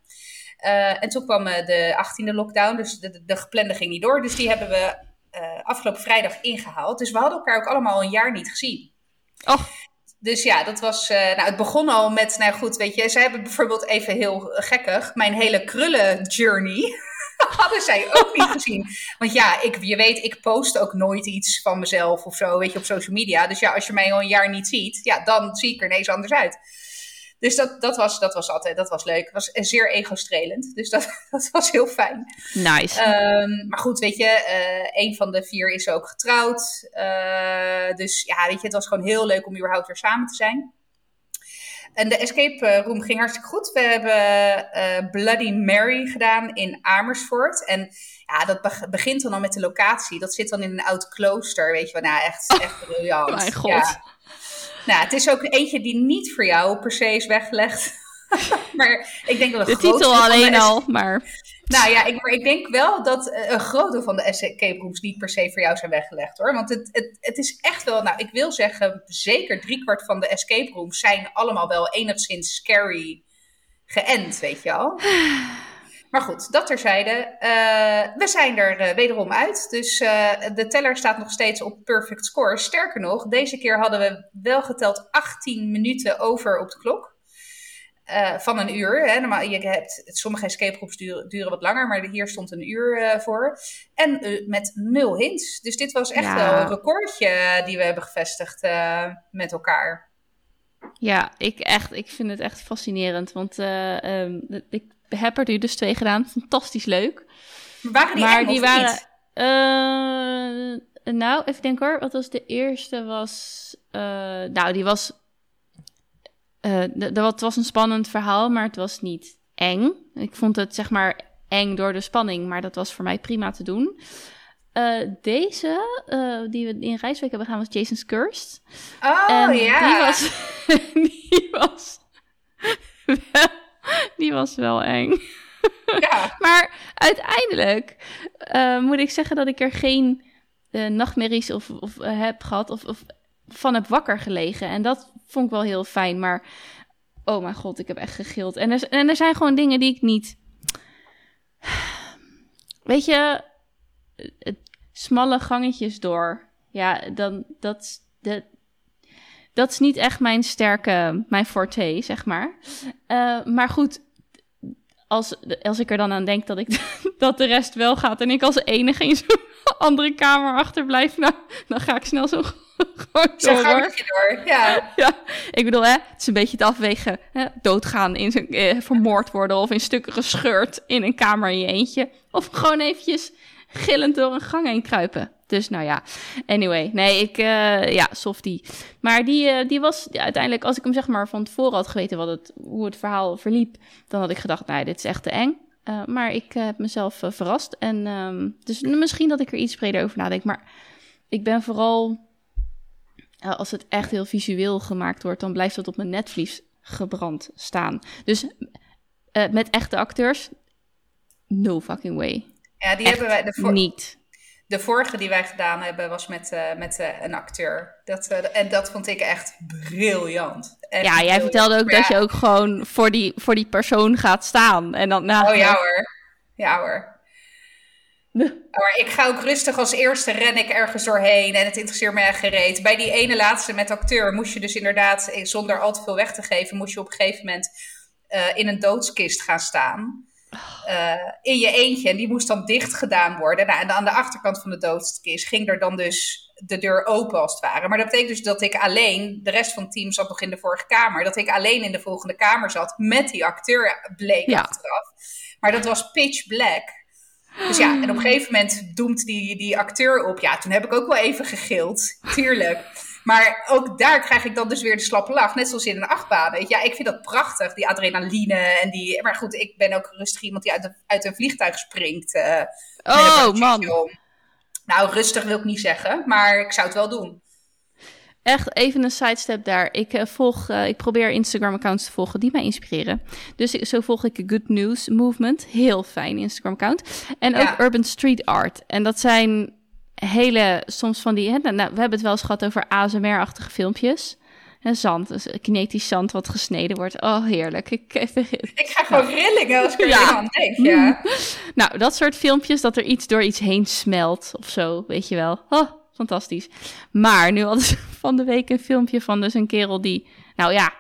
Uh, en toen kwam de 18e lockdown, dus de, de, geplande ging niet door. Dus die hebben we afgelopen vrijdag ingehaald. Dus we hadden elkaar ook allemaal een jaar niet gezien. Oh. Dus ja, dat was. Uh, nou, het begon al met. Nou goed, weet je, zij hebben bijvoorbeeld even heel gekkig. Mijn hele krullen journey. hadden zij ook niet gezien. Want ja, ik, je weet, ik post ook nooit iets van mezelf of zo, weet je, op social media. Dus ja, als je mij al een jaar niet ziet, ja, dan zie ik er ineens anders uit. Dus dat, dat, was, dat was altijd dat was leuk. Het was zeer ego-strelend. Dus dat, dat was heel fijn. Nice. Um, maar goed, weet je, uh, een van de vier is ook getrouwd. Uh, dus ja, weet je, het was gewoon heel leuk om überhaupt weer samen te zijn. En de escape room ging hartstikke goed. We hebben uh, Bloody Mary gedaan in Amersfoort. En ja, dat begint dan al met de locatie. Dat zit dan in een oud klooster, weet je wel. Nou, echt, echt briljant. Mijn god. Ja. Nou, het is ook eentje die niet voor jou per se is weggelegd. maar ik denk dat de titel alleen al, maar. Nou ja, ik, maar ik denk wel dat eh, een groot deel van de escape rooms niet per se voor jou zijn weggelegd hoor. Want het, het, het is echt wel, nou ik wil zeggen, zeker driekwart van de escape rooms zijn allemaal wel enigszins scary geënt, weet je al. Maar goed, dat terzijde. Uh, we zijn er uh, wederom uit. Dus uh, de teller staat nog steeds op perfect score. Sterker nog, deze keer hadden we wel geteld 18 minuten over op de klok. van een uur. Hè. Normaal, je hebt, sommige escape groups duren, duren wat langer, maar hier stond een uur voor. En met nul hints. Dus dit was echt ja. wel een recordje die we hebben gevestigd met elkaar. Ja, ik, echt, ik vind het echt fascinerend. Want um, ik heb er nu dus twee gedaan. Fantastisch leuk. Waren die maar die waren. Uh, nou, even denken hoor. Wat was de eerste? Was. Uh, nou, die was. Uh, het was een spannend verhaal, maar het was niet eng. Ik vond het zeg maar eng door de spanning, maar dat was voor mij prima te doen. Uh, deze, uh, die we in Rijswijk hebben gedaan, was Jason's Cursed. Oh, ja. Die was, die was Die was wel eng. Ja. maar uiteindelijk uh, moet ik zeggen dat ik er geen uh, nachtmerries of, of uh, heb gehad of, of, van heb wakker gelegen. En dat vond ik wel heel fijn. Maar oh mijn god, ik heb echt gegild. En er, en er zijn gewoon dingen die ik niet. Weet je, smalle gangetjes door. Ja, dan dat. dat dat is niet echt mijn sterke, mijn forte, zeg maar. Uh, maar goed, als, als ik er dan aan denk dat, ik, dat de rest wel gaat en ik als enige in zo'n andere kamer achterblijf, nou, dan ga ik snel zo gewoon door. door. Ja. ja, ik bedoel, hè, het is een beetje het afwegen. Hè, doodgaan, in zijn, eh, vermoord worden of in stukken gescheurd in een kamer in je eentje. Of gewoon eventjes gillend door een gang heen kruipen. Dus nou ja, anyway. Nee, ik, uh, ja, softie. Maar die, uh, die was uiteindelijk, als ik hem zeg maar van tevoren had geweten wat het, hoe het verhaal verliep, dan had ik gedacht, nee, dit is echt te eng. Uh, maar ik heb mezelf verrast. En um, dus misschien dat ik er iets breder over nadenk. Maar ik ben vooral. Als het echt heel visueel gemaakt wordt, dan blijft dat op mijn netvlies gebrand staan. Dus met echte acteurs, no fucking way. Ja, die hebben wij de niet. De vorige die wij gedaan hebben was met, uh, met uh, een acteur. Dat, uh, en dat vond ik echt briljant. Echt ja, jij briljant. vertelde ook dat je ook gewoon voor die, voor die persoon gaat staan. En dan, nou, oh ja hoor. Ja hoor. Maar ik ga ook rustig als eerste ren ik ergens doorheen en het interesseert me echt gereed. Bij die ene laatste met acteur moest je dus inderdaad, zonder al te veel weg te geven, moest je op een gegeven moment in een doodskist gaan staan. Uh, in je eentje. En die moest dan dicht gedaan worden. Nou, en aan de achterkant van de doodskist ging er dan dus de deur open als het ware. Maar dat betekent dus dat ik alleen, de rest van het team zat nog in de vorige kamer, dat ik alleen in de volgende kamer zat met die acteur bleek ja. achteraf. Maar dat was pitch black. Dus ja, en op een gegeven moment doemt die, die acteur op. Ja, toen heb ik ook wel even gegild. Tuurlijk. Maar ook daar krijg ik dan dus weer de slappe lach. Net zoals in een achtbaan. Weet je. Ja, ik vind dat prachtig. Die adrenaline en die... Maar goed, ik ben ook rustig iemand die uit, de, uit een vliegtuig springt. Uh, oh, man. Nou, rustig wil ik niet zeggen. Maar ik zou het wel doen. Echt even een sidestep daar. Ik, uh, volg, uh, ik probeer Instagram-accounts te volgen die mij inspireren. Dus zo volg ik Good News Movement. Heel fijn Instagram-account. En ook ja. Urban Street Art. En dat zijn hele, soms van die, hè, nou, we hebben het wel eens gehad over ASMR-achtige filmpjes. En zand, dus kinetisch zand wat gesneden wordt. Oh, heerlijk. Ik, ik ga gewoon rillingen als ik er ja. aan denk, ja. nou, dat soort filmpjes, dat er iets door iets heen smelt of zo, weet je wel. Oh, fantastisch. Maar nu hadden ze van de week een filmpje van dus een kerel die, nou ja,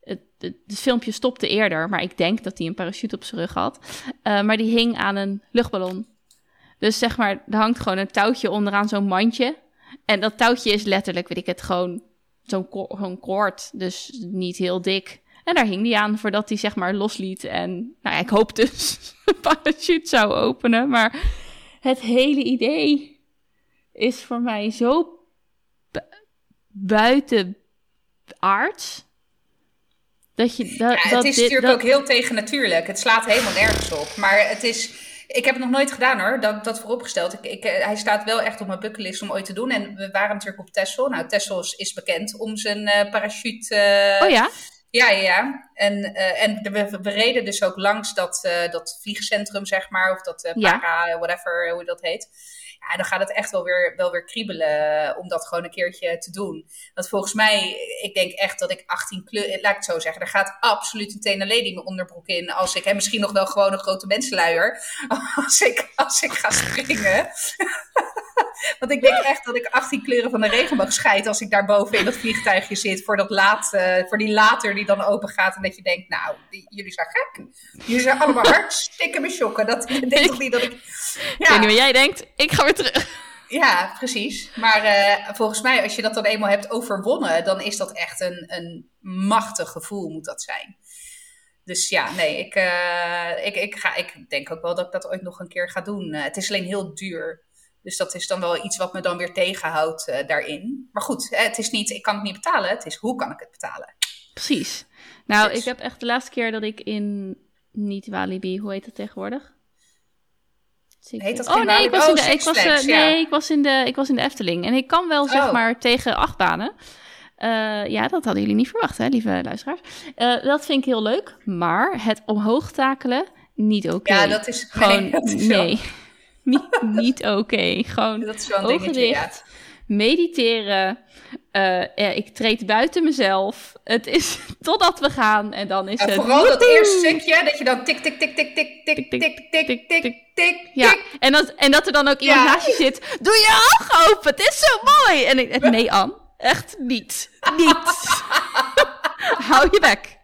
het, het, het filmpje stopte eerder, maar ik denk dat hij een parachute op zijn rug had. Uh, maar die hing aan een luchtballon. Dus zeg maar, er hangt gewoon een touwtje onderaan zo'n mandje. En dat touwtje is letterlijk, weet ik het, gewoon zo'n ko koord. Dus niet heel dik. En daar hing die aan voordat hij zeg maar losliet. En nou ja, ik hoop dus een parachute zou openen. Maar het hele idee is voor mij zo buiten aard. Dat je, dat, ja, het dat is dit, natuurlijk dat... ook heel tegennatuurlijk. Het slaat helemaal nergens op. Maar het is ik heb het nog nooit gedaan hoor, dat, dat vooropgesteld. Ik, ik, eh, hij staat wel echt op mijn bucketlist om ooit te doen. En we waren natuurlijk op Texel. Nou, Texel is, is bekend om zijn uh, parachute. Uh, oh ja? Ja, ja, ja. En, uh, en we, we, reden dus ook langs dat, dat vliegcentrum, zeg maar. Of dat para, ja. whatever, hoe dat heet ja, dan gaat het echt wel weer, wel weer kriebelen om dat gewoon een keertje te doen. Want volgens mij, ik denk echt dat ik 18 kleuren, laat ik het zo zeggen, er gaat absoluut een Tena Lady mijn onderbroek in. Als ik, en misschien nog wel gewoon een grote mensenluier, als ik, als ik ga springen. Want ik denk echt dat ik 18 kleuren van de regenboog scheid als ik daar boven in dat vliegtuigje zit. Voor, dat laat, uh, voor die later die dan open gaat. En dat je denkt, nou, die, jullie zijn gek. Jullie zijn allemaal hartstikke me shocken. Dat denk toch niet dat ik... Ja. Ik weet niet wat jij denkt. Ik ga weer terug. Ja, precies. Maar uh, volgens mij, als je dat dan eenmaal hebt overwonnen, dan is dat echt een, een machtig gevoel, moet dat zijn. Dus ja, nee, ik, uh, ik, ik, ga, ik denk ook wel dat ik dat ooit nog een keer ga doen. Uh, het is alleen heel duur. Dus dat is dan wel iets wat me dan weer tegenhoudt uh, daarin. Maar goed, het is niet, ik kan het niet betalen. Het is hoe kan ik het betalen? Precies. Nou, dus. ik heb echt de laatste keer dat ik in, niet Walibi, hoe heet dat tegenwoordig? Heet dat oh nee, ik was, in de, ik was, uh, nee ik, was in de, ik was in de Efteling. En ik kan wel, zeg oh. maar, tegen achtbanen. Uh, ja, dat hadden jullie niet verwacht, hè, lieve luisteraars. Uh, dat vind ik heel leuk. Maar het omhoog takelen, niet oké. Okay. Ja, dat is... Gewoon, nee. Dat is nee niet, niet oké. Okay. Gewoon dat is wel een ogen dingetje, dicht, ja. mediteren. Uh, ja, ik treed buiten mezelf. Het is totdat we gaan en dan is het... Vooral dat eerste stukje, dat je dan tik, tik, tik, tik, tik, tik, tik, tik, tik, tik, tik. Ja, en dat, en dat er dan ook iemand ja. naast je zit. Doe je ogen open, het is zo mooi. En ik, nee Anne, echt niet. Niet. Hou je bek.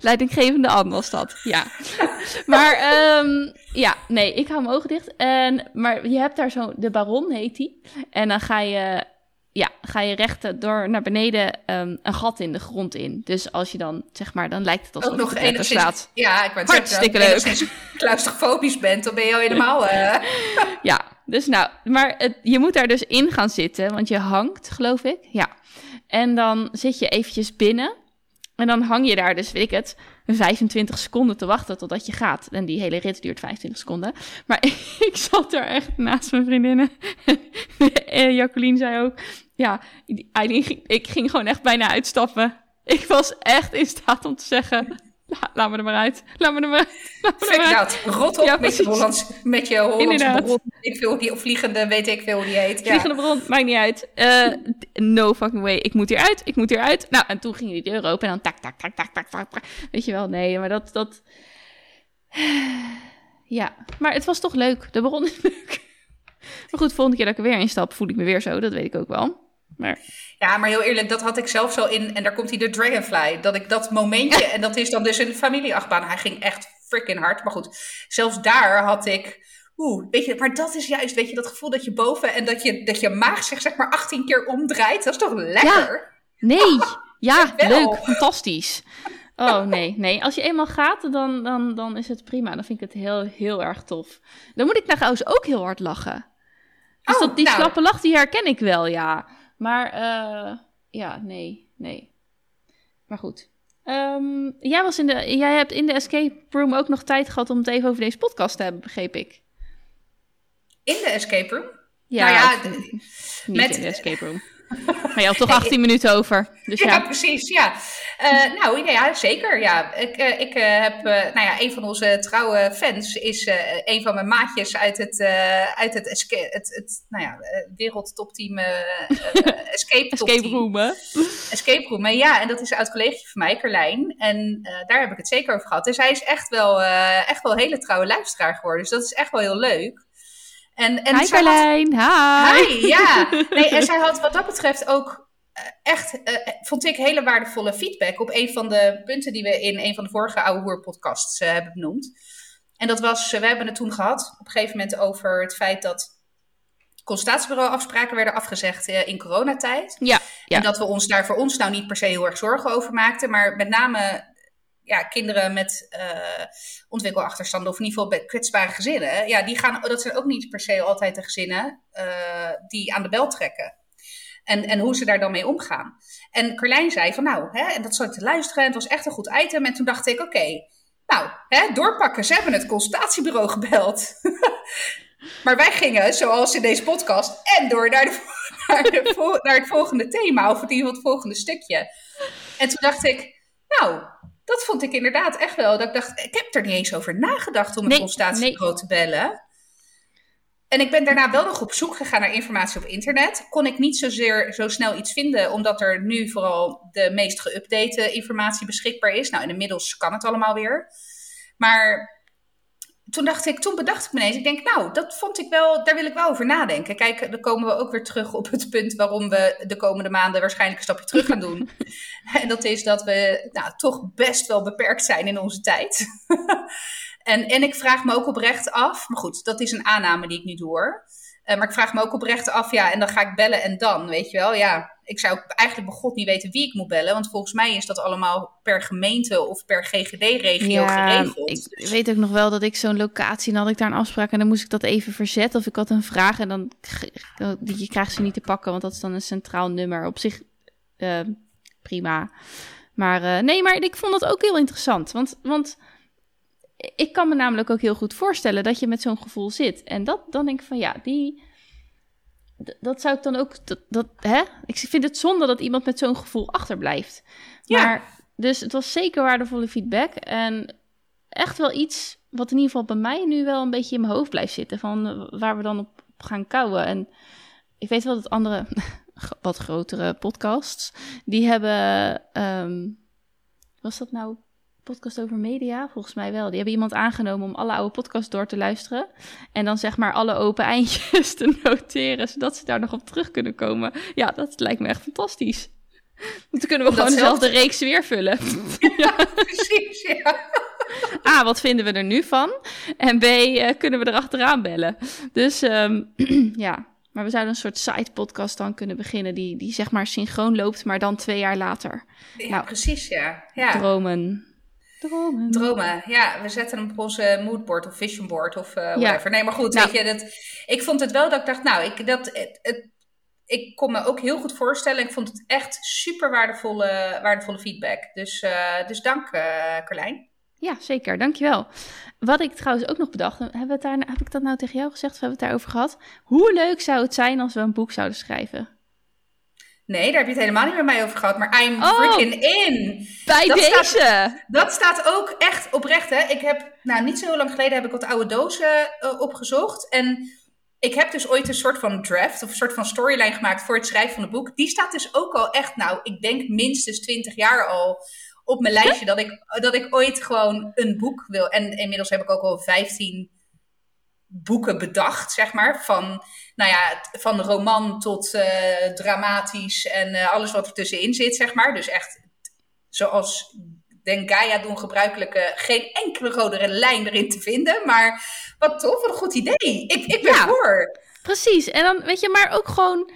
Leidinggevende Anne was dat, ja. Maar um, ja, nee, ik hou mijn ogen dicht. En, maar je hebt daar zo, de Baron heet die. En dan ga je, ja, ga je recht door naar beneden um, een gat in de grond in. Dus als je dan, zeg maar, dan lijkt het alsof Ook nog het enigszins, staat. Ja, ik wou Hartstikke leuk. Als je claustrofobisch bent, dan ben je al helemaal... Uh... ja, dus nou, maar het, je moet daar dus in gaan zitten, want je hangt, geloof ik. Ja. En dan zit je eventjes binnen. En dan hang je daar dus, weet ik het, 25 seconden te wachten totdat je gaat. En die hele rit duurt 25 seconden. Maar ik zat er echt naast mijn vriendinnen. en Jacqueline zei ook, ja, ik ging gewoon echt bijna uitstappen. Ik was echt in staat om te zeggen, laat me er maar uit. Laat me er maar uit. rot op met, je Hollands, met je Hollandse bron. Ik veel die, of vliegende, weet ik veel hoe die heet. Vliegende bron, maakt niet uit. Uh, no fucking way. Ik moet hieruit, ik moet hieruit. Nou, en toen ging die deur open en dan tak, tak, tak, tak, tak, tak, tak. Weet je wel, nee, maar dat, dat... Ja, maar het was toch leuk. De bron is leuk. Maar goed, volgende keer dat ik er weer instap, voel ik me weer zo. Dat weet ik ook wel. Maar... Ja, maar heel eerlijk, dat had ik zelf zo in. En daar komt hij de Dragonfly. Dat ik dat momentje, en dat is dan dus een familieachtbaan. Hij ging echt freaking hard. Maar goed, zelfs daar had ik. Oeh, weet je, maar dat is juist, weet je, dat gevoel dat je boven en dat je, dat je maag zich zeg maar 18 keer omdraait. Dat is toch lekker? Ja. Nee, ja, leuk, fantastisch. Oh nee, nee. Als je eenmaal gaat, dan, dan, dan is het prima. Dan vind ik het heel, heel erg tof. Dan moet ik trouwens ook heel hard lachen. Dus oh, dat, die nou. slappe lach, die herken ik wel, ja. Maar uh, ja, nee, nee. Maar goed. Um, jij, was in de, jij hebt in de escape room ook nog tijd gehad om het even over deze podcast te hebben, begreep ik. In de escape room? Ja, nou ja niet met, in de escape room. Maar je had toch 18 minuten over. Dus ja. ja precies. Ja. Uh, nou ja, zeker. Ja. Ik, uh, ik uh, heb, nou ja, een van onze trouwe fans is een van mijn maatjes uit het, uit het, escape, het, het nou ja, wereldtopteam Escape, escape Room. Hè? Escape Room. Ja, en dat is een oud collega van mij, Carlijn. En daar heb ik het zeker over gehad. Dus hij is echt wel, echt wel een hele trouwe luisteraar geworden. Dus dat is echt wel heel leuk. En, en hi Carlijn, hi. Hi, ja. Nee, en zij had wat dat betreft ook eh, echt, uh, vond ik, hele waardevolle feedback op een van de punten die we in een van de vorige Oude Hoer podcasts uh, hebben benoemd. En dat was, we hebben het toen gehad op een gegeven moment over het feit dat consultatiebureauafspraken werden afgezegd in coronatijd. Ja, ja. En dat we ons daar voor ons nou niet per se heel erg zorgen over maakten, maar met name ja, kinderen met uh, ontwikkelachterstanden of in ieder geval kwetsbare gezinnen, ja, die gaan, dat zijn ook niet per se altijd de gezinnen uh, die aan de bel trekken. En, en hoe ze daar dan mee omgaan. En Carlijn zei van nou, hè, en dat zat ik te luisteren en het was echt een goed item. En toen dacht ik, oké, nou, hè, doorpakken. Ze hebben het consultatiebureau gebeld. maar wij gingen, zoals in deze podcast, en door naar, de, naar, de, het volgende thema, of in ieder het volgende stukje. En toen dacht ik, nou, dat vond ik inderdaad echt wel. Dat ik dacht, ik heb er niet eens over nagedacht om een nee, consultatiebureau nee. te bellen. En ik ben daarna wel nog op zoek gegaan naar informatie op internet. Kon ik niet zozeer zo snel iets vinden, omdat er nu vooral de meest geüpdate informatie beschikbaar is. Nou, inmiddels kan het allemaal weer. Maar toen dacht ik, toen bedacht ik me ineens, ik denk, nou, dat vond ik wel, daar wil ik wel over nadenken. Kijk, dan komen we ook weer terug op het punt waarom we de komende maanden waarschijnlijk een stapje terug gaan doen. en dat is dat we nou, toch best wel beperkt zijn in onze tijd. en, en ik vraag me ook oprecht af, maar goed, dat is een aanname die ik niet doe uh, maar ik vraag me ook oprecht af, ja, en dan ga ik bellen en dan, weet je wel, ja ik zou eigenlijk bij God niet weten wie ik moet bellen. Want volgens mij is dat allemaal per gemeente of per GGD-regio ja, geregeld. Ik weet ook nog wel dat ik zo'n locatie en had ik daar een afspraak en dan moest ik dat even verzetten. Of ik had een vraag en dan je krijgt ze niet te pakken, want dat is dan een centraal nummer. Op zich uh, prima. Maar uh, nee, maar ik vond dat ook heel interessant. Want, want ik kan me namelijk ook heel goed voorstellen dat je met zo'n gevoel zit. En dat, dan denk ik van ja, die dat zou ik dan ook. Dat, dat, hè? Ik vind het zonde dat iemand met zo'n gevoel achterblijft. Ja. Maar, dus het was zeker waardevolle feedback. En echt wel iets wat in ieder geval bij mij nu wel een beetje in mijn hoofd blijft zitten. Van eh, waar we dan op gaan kouwen. En ik weet wel dat andere, wat grotere podcasts, die hebben. Um, was dat nou podcast over media? Volgens mij wel. Die hebben iemand aangenomen om alle oude podcasts door te luisteren. En dan zeg maar alle open eindjes te noteren, zodat ze daar nog op terug kunnen komen. Ja, dat lijkt me echt fantastisch. Dan kunnen we gewoon dezelfde reeks weer vullen. ja, precies, ja. A, wat vinden we er nu van? En B, uh, kunnen we erachteraan bellen? Dus um, ja, maar we zouden een soort side podcast dan kunnen beginnen die, die zeg maar synchroon loopt, maar dan twee jaar later. Ja, nou, precies, ja. ja. Dromen. Dromen. Dromen, ja. We zetten hem op onze moodboard of visionboard of uh, whatever. Nee, maar goed, nou. weet je, dat, ik vond het wel dat ik dacht, nou, ik, dat, het, ik kon me ook heel goed voorstellen. Ik vond het echt super waardevolle, waardevolle feedback. Dus, uh, dus dank, uh, Carlijn. Ja, zeker. Dankjewel. Wat ik trouwens ook nog bedacht, hebben we het daar, heb ik dat nou tegen jou gezegd of hebben we het daarover gehad? Hoe leuk zou het zijn als we een boek zouden schrijven? Nee, daar heb je het helemaal niet met mij over gehad. Maar I'm oh, freaking in. Bij dat deze. Staat, dat staat ook echt oprecht. Hè? Ik heb, nou niet zo heel lang geleden heb ik wat oude dozen uh, opgezocht. En ik heb dus ooit een soort van draft of een soort van storyline gemaakt voor het schrijven van het boek. Die staat dus ook al echt, nou, ik denk minstens 20 jaar al op mijn lijstje dat ik, dat ik ooit gewoon een boek wil. En inmiddels heb ik ook al 15 boeken bedacht, zeg maar. Van, nou ja, van roman tot uh, dramatisch en uh, alles wat er tussenin zit, zeg maar. Dus echt zoals Den Gaia doen gebruikelijke, geen enkele rode lijn erin te vinden. Maar wat tof, wat een goed idee. Ik, ik ben ja, voor. Precies. En dan weet je, maar ook gewoon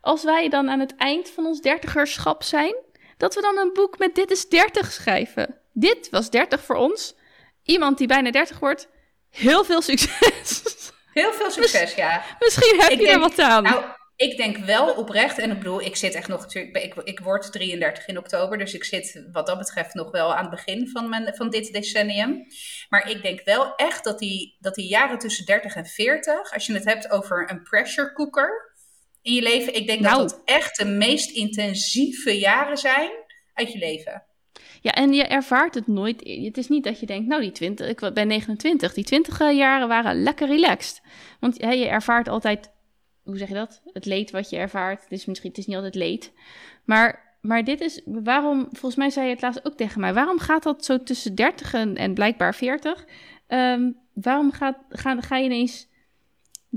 als wij dan aan het eind van ons dertigerschap zijn, dat we dan een boek met dit is 30 schrijven. Dit was 30 voor ons. Iemand die bijna 30 wordt. Heel veel succes. Heel veel succes, ja. Misschien heb je er wat aan. Nou, ik denk wel oprecht, en ik bedoel, ik zit echt nog, ik, ik word 33 in oktober, dus ik zit wat dat betreft nog wel aan het begin van, mijn, van dit decennium. Maar ik denk wel echt dat die, dat die jaren tussen 30 en 40, als je het hebt over een pressure cooker in je leven, ik denk nou. dat dat echt de meest intensieve jaren zijn uit je leven. Ja, en je ervaart het nooit. Het is niet dat je denkt, nou, die 20, ik ben 29, die 20 jaren waren lekker relaxed. Want je ervaart altijd hoe zeg je dat? Het leed wat je ervaart. Het is misschien het is niet altijd leed. Maar, maar dit is waarom, volgens mij zei je het laatst ook tegen mij. Waarom gaat dat zo tussen 30 en, en blijkbaar 40? Um, ehm, waarom gaat, ga, ga je ineens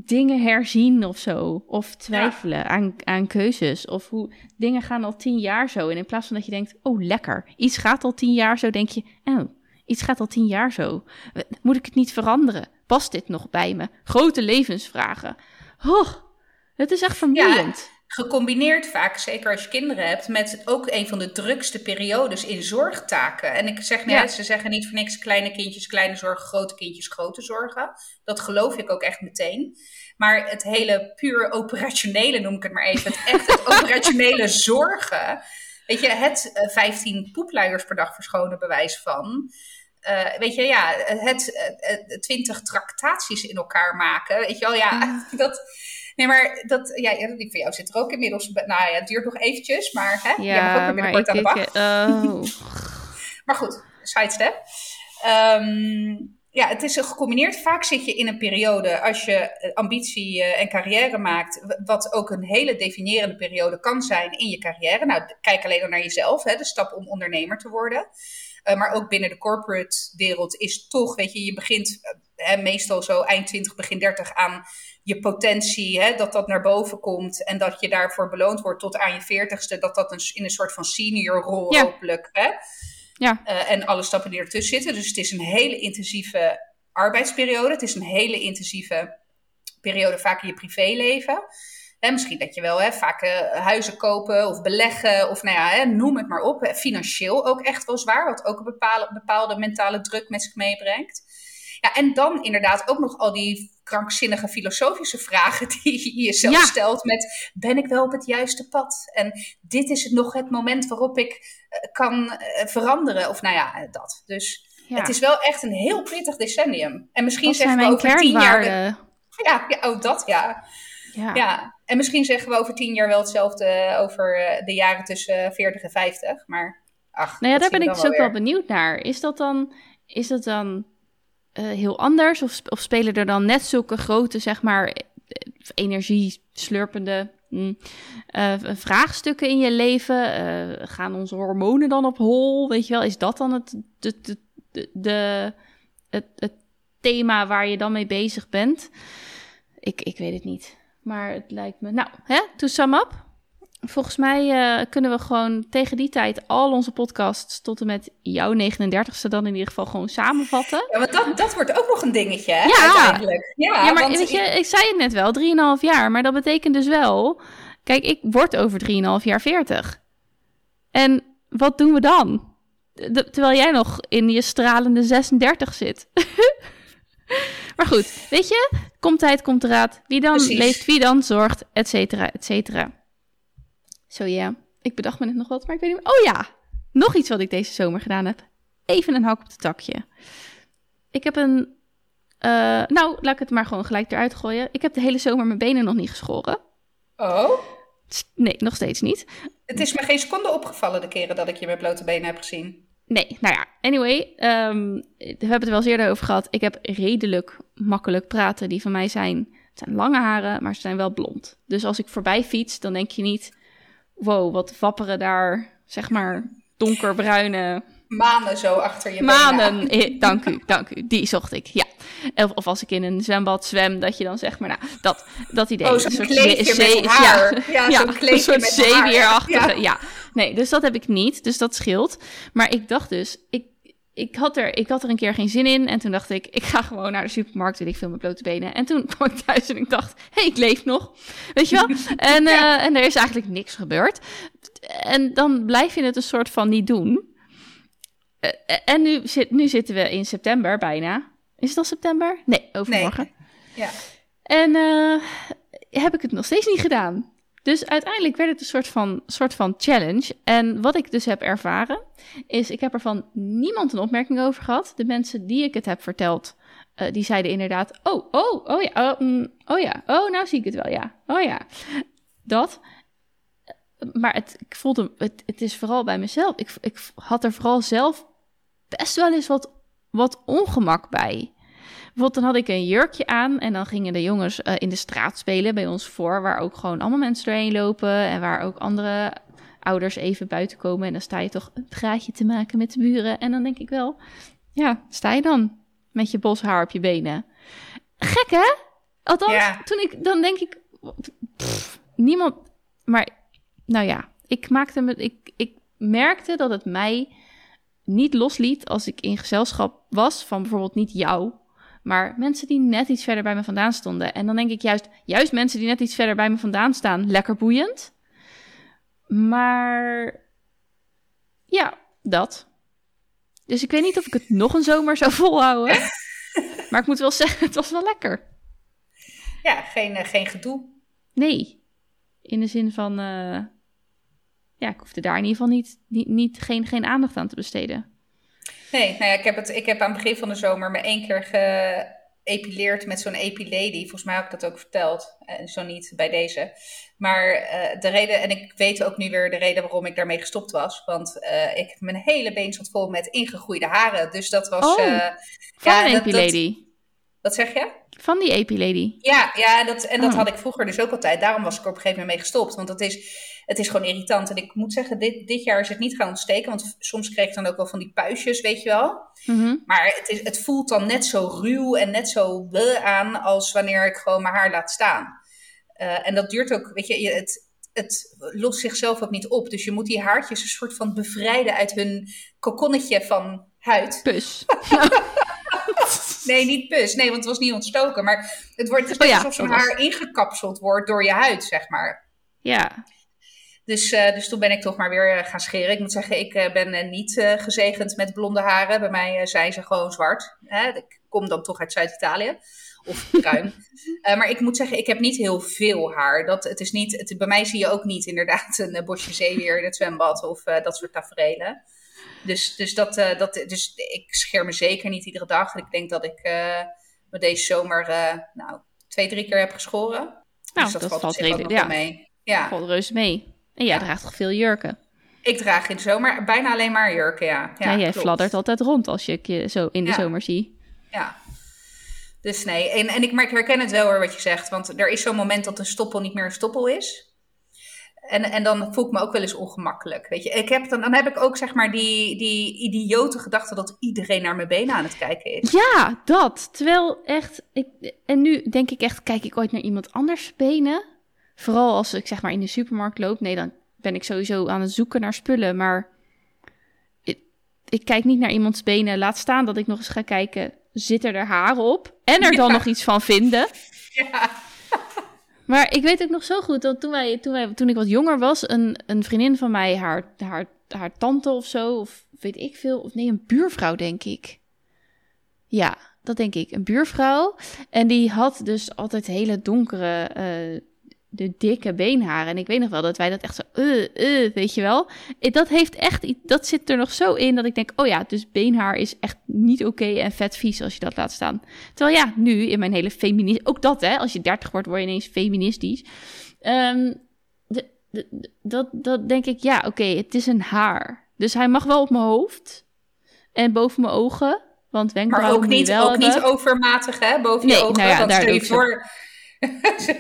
dingen herzien of zo? Of twijfelen aan, aan keuzes? Of hoe dingen gaan al tien jaar zo. En in plaats van dat je denkt, oh lekker, iets gaat al tien jaar zo, denk je, oh, iets gaat al tien jaar zo. Moet ik het niet veranderen? Past dit nog bij me? Grote levensvragen. Oh, het is echt vermoeiend. Gecombineerd vaak, zeker als je kinderen hebt, met ook een van de drukste periodes in zorgtaken. En ik zeg net, ze zeggen niet voor niks kleine kindjes, kleine zorgen, grote kindjes, grote zorgen. Dat geloof ik ook echt meteen. Maar het hele puur operationele, noem ik het maar even, het echt het operationele zorgen. Weet je, het uh, 15 poepluiers per dag verschonen bewijs van. Uh, weet je, ja, het uh, 20 tractaties in elkaar maken. Weet je wel, ja, dat Nee, maar dat, ja, die van jou zit er ook inmiddels. Nou ja, het duurt nog eventjes, maar hè, ja, jij mag ook weer binnenkort aan de bak. Oh. maar goed, sidestep. Um, ja, het is gecombineerd. Vaak zit je in een periode, als je ambitie eh, en carrière maakt, wat ook een hele definiërende periode kan zijn in je carrière. Nou, kijk alleen naar jezelf, hè, de stap om ondernemer te worden. Uh, maar ook binnen de corporate wereld is toch, weet je, je begint uh, meestal zo eind 20, begin 30 aan je potentie, hè, dat dat naar boven komt en dat je daarvoor beloond wordt tot aan je veertigste, dat dat een, in een soort van senior rol ja. hopelijk. Hè? Ja. Uh, en alle stappen die ertussen zitten. Dus het is een hele intensieve arbeidsperiode. Het is een hele intensieve periode vaak in je privéleven. Hè, misschien dat je wel hè, vaak uh, huizen kopen of beleggen of nou ja, hè, noem het maar op. Financieel ook echt wel zwaar, wat ook een bepaalde, bepaalde mentale druk met zich meebrengt. Ja, en dan inderdaad ook nog al die krankzinnige filosofische vragen die je jezelf stelt met ben ik wel op het juiste pad? En dit is nog het moment waarop ik uh, kan uh, veranderen. Of nou ja, dat. Dus het is wel echt een heel pittig decennium. En misschien zeggen we over tien jaar... Ja, ja, oh dat ja. Ja. Ja. en misschien zeggen we over tien jaar wel hetzelfde over uh, de jaren tussen 40 en 50. Maar ach, nou ja, daar ben ik dus ook wel benieuwd naar. Is dat dan, is dat dan uh, heel anders? Of, of spelen er dan net zulke grote, zeg maar, energie slurpende mm, uh, vraagstukken in je leven? Uh, gaan onze hormonen dan op hol? Weet je wel, is dat dan het, de, de, de, het, het thema waar je dan mee bezig bent? Ik, ik weet het niet. Maar het lijkt me. Nou, hè, to sum up. Volgens mij uh, kunnen we gewoon tegen die tijd al onze podcasts tot en met jouw 39ste dan in ieder geval gewoon samenvatten. Ja, want dat, dat wordt ook nog een dingetje, hè, ja. uiteindelijk. Ja, ja maar weet je, ik zei het net wel, 3,5 jaar. Maar dat betekent dus wel, kijk, ik word over 3,5 jaar 40. En wat doen we dan? terwijl jij nog in je stralende 36 zit. Maar goed, weet je, komt tijd, komt raad. Wie dan Precies. leeft, wie dan zorgt, et cetera, et cetera. Zo ja, ik bedacht me net nog wat, maar ik weet niet meer. Oh ja, nog iets wat ik deze zomer gedaan heb. Even een hak op het takje. Ik heb een, eh, nou, laat ik het maar gewoon gelijk eruit gooien. Ik heb de hele zomer mijn benen nog niet geschoren. Oh, Nee, nog steeds niet. het is me geen seconde opgevallen de keren dat ik je met blote benen heb gezien. Nee, nou ja, anyway, ehm, we hebben het wel eens eerder over gehad. Ik heb redelijk makkelijk praten. Die van mij zijn, het zijn lange haren, maar ze zijn wel blond. Dus als ik voorbij fiets, dan denk je niet, wow, wat wapperen daar, zeg maar, donkerbruine Manen zo achter je manen. benen. Eh, dank u, dank u. Die zocht ik, ja. Of, of als ik in een zwembad zwem, dat je dan zeg maar, nou, dat, dat idee. Oh, zo'n kleedje met haar. Ja, Ja, ja, zo'n kleedje een soort zeewierachtige, ja. Ja. Nee, dus dat heb ik niet, dus dat scheelt. Maar ik dacht dus, ik, ik, had er, ik had er een keer geen zin in. En toen dacht ik, ik ga gewoon naar de supermarkt, weet ik veel, met blote benen. En toen kwam ik thuis en ik dacht, hé, hey, ik leef nog. Weet je wel? En, eh, en er is eigenlijk niks gebeurd. En dan blijf je het een soort van niet doen. Eh, eh, en nu, zit, nu zitten we in september bijna. Is het al september? Nee, overmorgen. Ja. En eh, heb ik het nog steeds niet gedaan. Dus uiteindelijk werd het een soort van, soort van challenge. En wat ik dus heb ervaren, is ik heb er van niemand een opmerking over gehad. De mensen die ik het heb verteld, die zeiden inderdaad... Oh, oh, oh ja, oh, mm, oh ja, oh, nou zie ik het wel, ja. Oh ja, dat. Maar het, ik voelde, het, het is vooral bij mezelf. Ik, ik had er vooral zelf best wel eens wat, wat ongemak bij. Bijvoorbeeld, dan had ik een jurkje aan en dan gingen de jongens eh, in de straat spelen bij ons voor, waar ook gewoon allemaal mensen doorheen lopen en waar ook andere ouders even buiten komen. En dan sta je toch een praatje te maken met de buren. En dan denk ik wel, ja, sta je dan met je bos haar op je benen. Gek hè? Althans, Ja. toen ik, dan denk ik, pff, niemand, maar nou ja, ik maakte me, ik, ik merkte dat het mij niet losliet als ik in gezelschap was van bijvoorbeeld niet jou, maar mensen die net iets verder bij me vandaan stonden. En dan denk ik juist, juist mensen die net iets verder bij me vandaan staan, lekker boeiend. Maar ja, dat. Dus ik weet niet of ik het nog een zomer zou volhouden. maar ik moet wel zeggen, het was wel lekker. Ja, geen, eh, geen gedoe. Nee, in de zin van, eh, ja, ik hoefde daar in ieder geval niet, niet, niet geen, geen aandacht aan te besteden. Nee, nou ja, ik heb, het, ik heb aan het begin van de zomer me één keer geëpileerd met zo'n epilady. Volgens mij heb ik dat ook verteld. En zo niet bij deze. Maar eh, de reden, en ik weet ook nu weer de reden waarom ik daarmee gestopt was. Want eh, ik, mijn hele been zat vol met ingegroeide haren. Dus dat was... Oh, eh, Van ja, dat- Epilady. Wat zeg je? Van die Epilady. Ja, ja dat, en dat Oh. had ik vroeger dus ook altijd. Daarom was ik er op een gegeven moment mee gestopt. Want dat is, het is gewoon irritant. En ik moet zeggen, dit, dit jaar is het niet gaan ontsteken. Want soms kreeg ik dan ook wel van die puistjes, weet je wel. Mhm. Maar het, is, het voelt dan net zo ruw en net zo aan als wanneer ik gewoon mijn haar laat staan. Eh, en dat duurt ook, weet je, je- het, het lost zichzelf ook niet op. Dus je moet die haartjes een soort van bevrijden uit hun kokonnetje van huid. Pus. Nee, niet pus. Nee, want het was niet ontstoken. Maar het, wordt, het Oh ja, alsof zo'n dat was- haar ingekapseld wordt door je huid, zeg maar. Ja. Dus, eh, dus toen ben ik toch maar weer eh, gaan scheren. Ik moet zeggen, ik eh, ben niet gezegend met blonde haren. Bij mij zijn ze gewoon zwart. Hè? Ik kom dan toch uit Zuid-Italië. Of bruin. Maar ik moet zeggen, ik heb niet heel veel haar. Dat, het is niet, het, bij mij zie je ook niet inderdaad een bosje zeewier in het zwembad. Of dat soort tafereelen. Dus, dus, dat, eh, dat, dus ik scheer me zeker niet iedere dag. Ik denk dat ik eh, me deze zomer eh, nou, twee, drie keer heb geschoren. Nou, dus dat, dat valt, valt redelijk- ja. mee. Ja. Valt reuze mee. En jij Ja. draagt toch veel jurken? Ik draag in de zomer bijna alleen maar jurken, ja. Ja, jij klopt. fladdert altijd rond als je je zo in de zomer zie. Ja. Dus nee, en, en ik, maar ik herken het wel hoor wat je zegt. Want er is zo'n moment dat een stoppel niet meer een stoppel is. En, en dan voel ik me ook wel eens ongemakkelijk. Weet je, ik heb dan, dan heb ik ook zeg maar die, die idiote gedachte dat iedereen naar mijn benen aan het kijken is. Ja, dat. Terwijl echt... Ik, en nu denk ik echt, kijk ik ooit naar iemand anders benen? Vooral als ik zeg maar in de supermarkt loop. Nee, dan ben ik sowieso aan het zoeken naar spullen. Maar ik, ik kijk niet naar iemands benen. Laat staan dat ik nog eens ga kijken, zitten er haren op? En er dan Ja. nog iets van vinden. Ja. Maar ik weet ook nog zo goed dat toen, wij, toen, wij, toen ik wat jonger was, een, een vriendin van mij, haar, haar, haar tante of zo, of weet ik veel, of nee, een buurvrouw denk ik. Ja, dat denk ik, een buurvrouw. En die had dus altijd hele donkere, eh, de dikke beenharen. En ik weet nog wel dat wij dat echt zo, uh, uh, weet je wel. Eh, Dat heeft echt, dat zit er nog zo in dat ik denk, oh ja, dus beenhaar is echt niet oké en vet vies als je dat laat staan. Terwijl ja, nu in mijn hele feminist, ook dat hè, als je 30 wordt word je ineens feministisch. Ehm, de, de- de- dat, dat denk ik, ja, oké, het is een haar. Dus hij mag wel op mijn hoofd en boven mijn ogen, want Maar wenkbrauwen ook moet je niet, wel ook niet overmatig, hè, boven je Nee, ogen. nou ja, daar stel je voor...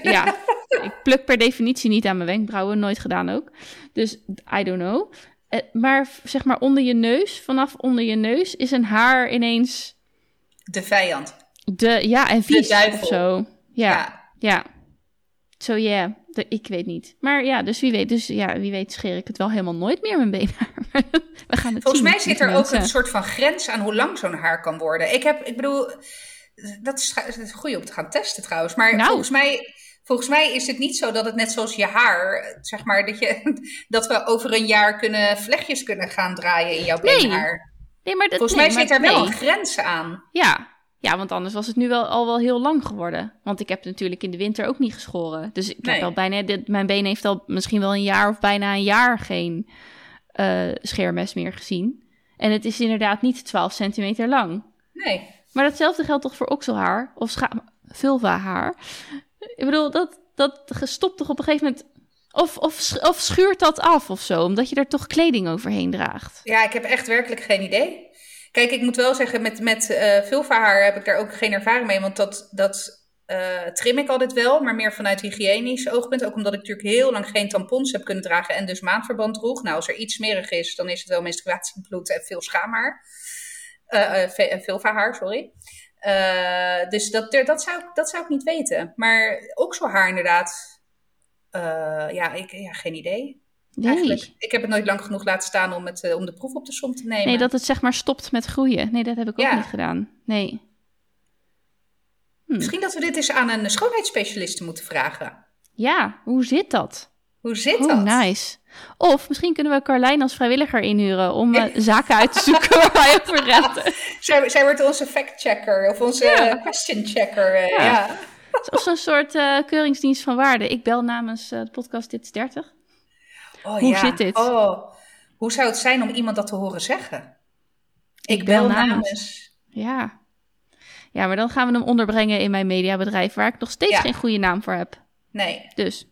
Ja, ik pluk per definitie niet aan mijn wenkbrauwen, nooit gedaan ook. Dus I don't know. Eh, Maar zeg maar onder je neus, vanaf onder je neus, is een haar ineens De vijand. de, ja, en vies of zo. Ja, Ja. ja. Zo ja, de- ik weet niet. Maar ja, dus wie weet, dus ja, wie weet scheer ik het wel helemaal nooit meer mijn beenhaar. We gaan het Volgens zien, mij zit er ook een soort van grens aan hoe lang zo'n haar kan worden. Ik heb, ik bedoel, dat is, dat is goed om te gaan testen trouwens. Maar Nou. volgens, mij, volgens mij is het niet zo dat het net zoals je haar, zeg maar, dat, je, dat we over een jaar kunnen vlechtjes kunnen gaan draaien in jouw Nee. Nee, maar dat, Volgens nee, mij zit maar- er wel een grens aan. Ja. ja, want anders was het nu wel al wel heel lang geworden. Want ik heb natuurlijk in de winter ook niet geschoren. Dus ik heb al bijna, dit, mijn been heeft al misschien wel een jaar of bijna een jaar geen eh, scheermes meer gezien. En het is inderdaad niet 12 centimeter lang. Nee. Maar datzelfde geldt toch voor okselhaar of scha- vulvahaar. Ik bedoel, dat, dat stopt toch op een gegeven moment... Of, of, sch- of schuurt dat af of zo, omdat je er toch kleding overheen draagt. Ja, ik heb echt werkelijk geen idee. Kijk, ik moet wel zeggen, met, met eh vulvahaar heb ik daar ook geen ervaring mee. Want dat, dat eh, trim ik altijd wel, maar meer vanuit hygiënisch oogpunt. Ook omdat ik natuurlijk heel lang geen tampons heb kunnen dragen en dus maandverband droeg. Nou, als er iets smerig is, dan is het wel menstruatiebloed en veel schaamhaar. Eh, vulvahaar, sorry. Eh, dus dat, dat, zou, ik- dat zou ik niet weten. Maar okselhaar inderdaad, eh, ja, ik, ja, geen idee. Eigenlijk. Nee. Ik heb het nooit lang genoeg laten staan om, het, om de proef op de som te nemen. nee, dat het zeg maar stopt met groeien. Nee, dat heb ik ook Ja. niet gedaan. Nee. Hm. Misschien dat we dit eens aan een schoonheidsspecialiste moeten vragen. Ja, hoe zit dat? Hoe zit Oh, dat? nice. Of misschien kunnen we Carlijn als vrijwiliger inhuren om eh, zaken uit te zoeken waar wij over praten. Zij, zij wordt onze fact-checker of onze Ja. question-checker. eh, Ja. ja. Of zo'n soort eh, keuringsdienst van waarde. Ik bel namens de podcast Dit is 30. Oh, Hoe ja. zit dit? Oh, hoe zou het zijn om iemand dat te horen zeggen? Ik, Ik bel, bel namens. namens. Ja. Ja, maar dan gaan we hem onderbrengen in mijn mediabedrijf waar ik nog steeds Ja. geen goede naam voor heb. Nee, Dus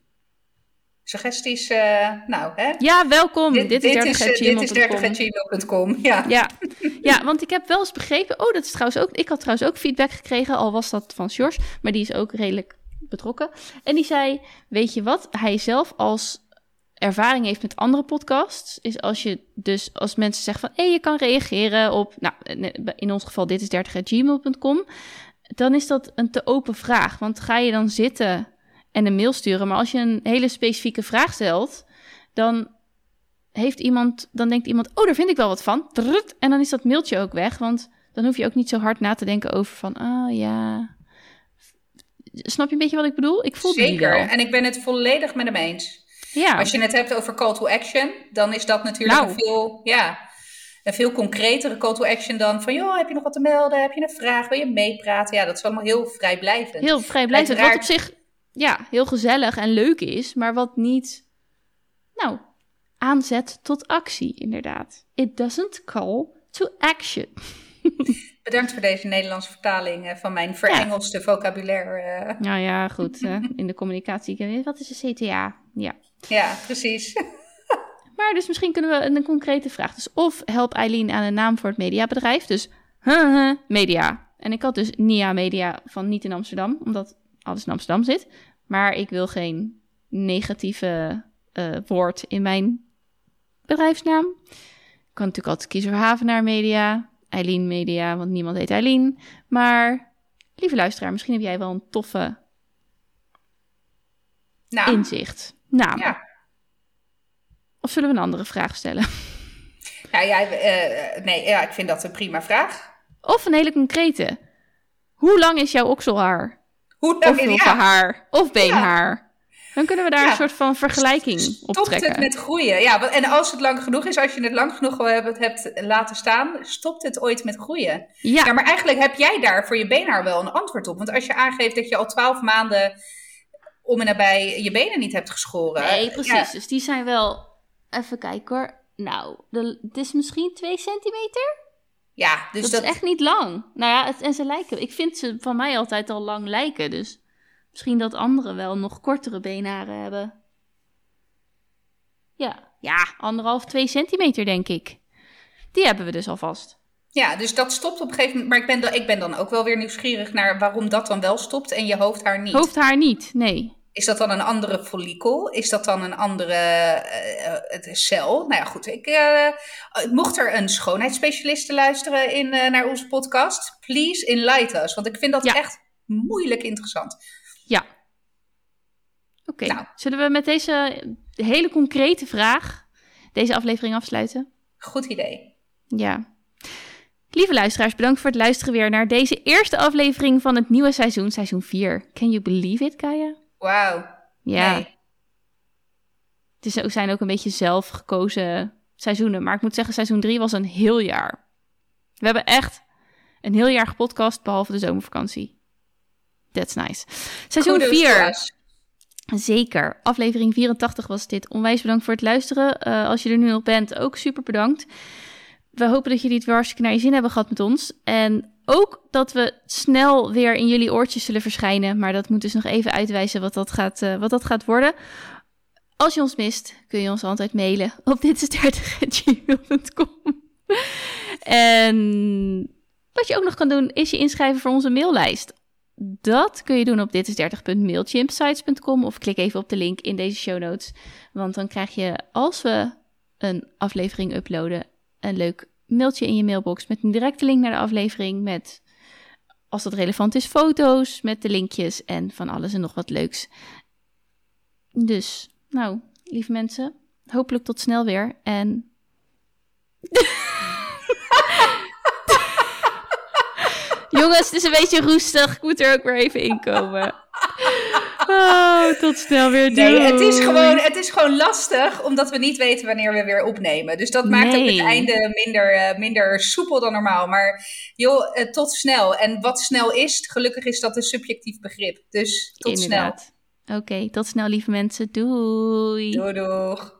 suggesties. eh, nou, hè? ja, welkom. Dit, is 30 is, eh, dit is 30 Ja. Ja. ja, want ik heb wel eens begrepen. Oh, dat is trouwens ook. Ik had trouwens ook feedback gekregen, al was dat van Sjors, maar die is ook redelijk betrokken. En die zei: Weet je wat? Hij zelf als ervaring heeft met andere podcasts, is als je dus als mensen zeggen van hé, je kan reageren op, nou, in ons geval dit is 30gmail.com, dan is dat een te open vraag. Want ga je dan zitten en een mail sturen, maar als je een hele specifieke vraag stelt, dan heeft iemand, dan denkt iemand, oh, daar vind ik wel wat van. En dan is dat mailtje ook weg, want dan hoef je ook niet zo hard na te denken over van, oh ja. Snap je een beetje wat ik bedoel? Ik voel die Zeker. wel. En ik ben het volledig met hem eens. Ja, Als je het hebt over call to action, dan is dat natuurlijk Nou. een veel, ja, een veel concretere call to action dan van, joh, heb je nog wat te melden? Heb je een vraag? Wil je meepraten? Ja, dat is allemaal heel vrijblijvend. heel vrijblijvend. Wat op Uiteraard- zich ja, heel gezellig en leuk is, maar wat niet, nou, aanzet tot actie, inderdaad. It doesn't call to action. Bedankt voor deze Nederlandse vertaling eh, van mijn verengelde vocabulaire. eh. Nou ja, goed. eh, in de communicatie. Wat is een CTA? Ja. ja, precies. Maar dus misschien kunnen we een, concrete vraag. Dus of help Eileen aan een naam voor het mediabedrijf. Dus media. En ik had dus NIA Media van niet in Amsterdam, omdat alles in Amsterdam zit. Maar ik wil geen negatieve eh, woord in mijn bedrijfsnaam. Ik kan natuurlijk altijd kiezen voor Havenaar Media, Eileen Media, want niemand heet Eileen. Maar lieve luisteraar, misschien heb jij wel een toffe Nou, inzicht. Naam. ja. Of zullen we een andere vraag stellen? Nou ja, eh, nee, ja, ik vind dat een prima vraag. Of een hele concrete. Hoe lang is jouw okselhaar? Hoe Of vulvahaar? Of beenhaar? Dan kunnen we daar Ja. een soort van vergelijking op Stopt trekken. het met groeien? Ja, en als het lang genoeg is, als je het lang genoeg hebt, hebt laten staan, stopt het ooit met groeien? Ja, Ja, maar eigenlijk heb jij daar voor je beenhaar wel een antwoord op. Want als je aangeeft dat je al twaalf maanden om en nabij je benen niet hebt geschoren. nee, precies. ja, Dus die zijn wel... Even kijken hoor. Nou, de, het is misschien 2 centimeter? Ja, dus dat, dat, is echt niet lang. Nou ja, het, en ze lijken... Ik vind ze van mij altijd al lang lijken, dus... Misschien dat anderen wel nog kortere beenharen hebben. Ja, ja, anderhalf, twee centimeter denk ik. Die hebben we dus alvast. ja, dus dat stopt op een gegeven moment. Maar ik ben, dan, ik ben dan ook wel weer nieuwsgierig naar waarom dat dan wel stopt en je hoofdhaar niet. Hoofdhaar niet, nee. Is dat dan een andere follikel? Is dat dan een andere eh, eh, cel? Nou ja, goed. Ik, eh, mocht er een schoonheidsspecialiste luisteren in, naar onze podcast, please enlighten us. Want ik vind dat Ja. echt moeilijk interessant. Ja. Oké, Nou. zullen we met deze hele concrete vraag deze aflevering afsluiten? Goed idee. Ja. Lieve luisteraars, bedankt voor het luisteren weer naar deze eerste aflevering van het nieuwe seizoen, seizoen 4. Can you believe it, Kaya? Wauw. Ja. Nee. Het is, ook- zijn ook een beetje zelf gekozen seizoenen. Maar ik moet zeggen, seizoen 3 was een heel jaar. We hebben echt een heel jaar gepodcast, behalve de zomervakantie. That's nice. Seizoen Kudos to 4. us. Zeker. Aflevering 84 was dit. Onwijs bedankt voor het luisteren. Eh, als je er nu nog bent, ook super bedankt. We hopen dat jullie het weer hartstikke naar je zin hebben gehad met ons. En ook dat we snel weer in jullie oortjes zullen verschijnen. Maar dat moet dus nog even uitwijzen wat dat gaat, eh, wat dat gaat worden. Als je ons mist, kun je ons altijd mailen op dit.gmail.com. En wat je ook nog kan doen, is je inschrijven voor onze maillijst. Dat kun je doen op ditis30.mailchimpsites.com of klik even op de link in deze show notes. Want dan krijg je, als we een aflevering uploaden, een leuk mailtje in je mailbox met een directe link naar de aflevering. Met, als dat relevant is, foto's met de linkjes en van alles en nog wat leuks. Dus, nou, lieve mensen, hopelijk tot snel weer. En Jongens, het is een beetje roestig. Ik moet er ook weer even in komen. Oh, tot snel weer. Nee, het is, Doei. gewoon, het is gewoon lastig, omdat we niet weten wanneer we weer opnemen. Dus dat maakt ook Nee. het einde minder, eh, minder soepel dan normaal. Maar joh, eh, tot snel. En wat snel is, gelukkig is dat een subjectief begrip. Dus tot Inderdaad. Oké, tot snel lieve mensen. Doei. snel. Doei doeg.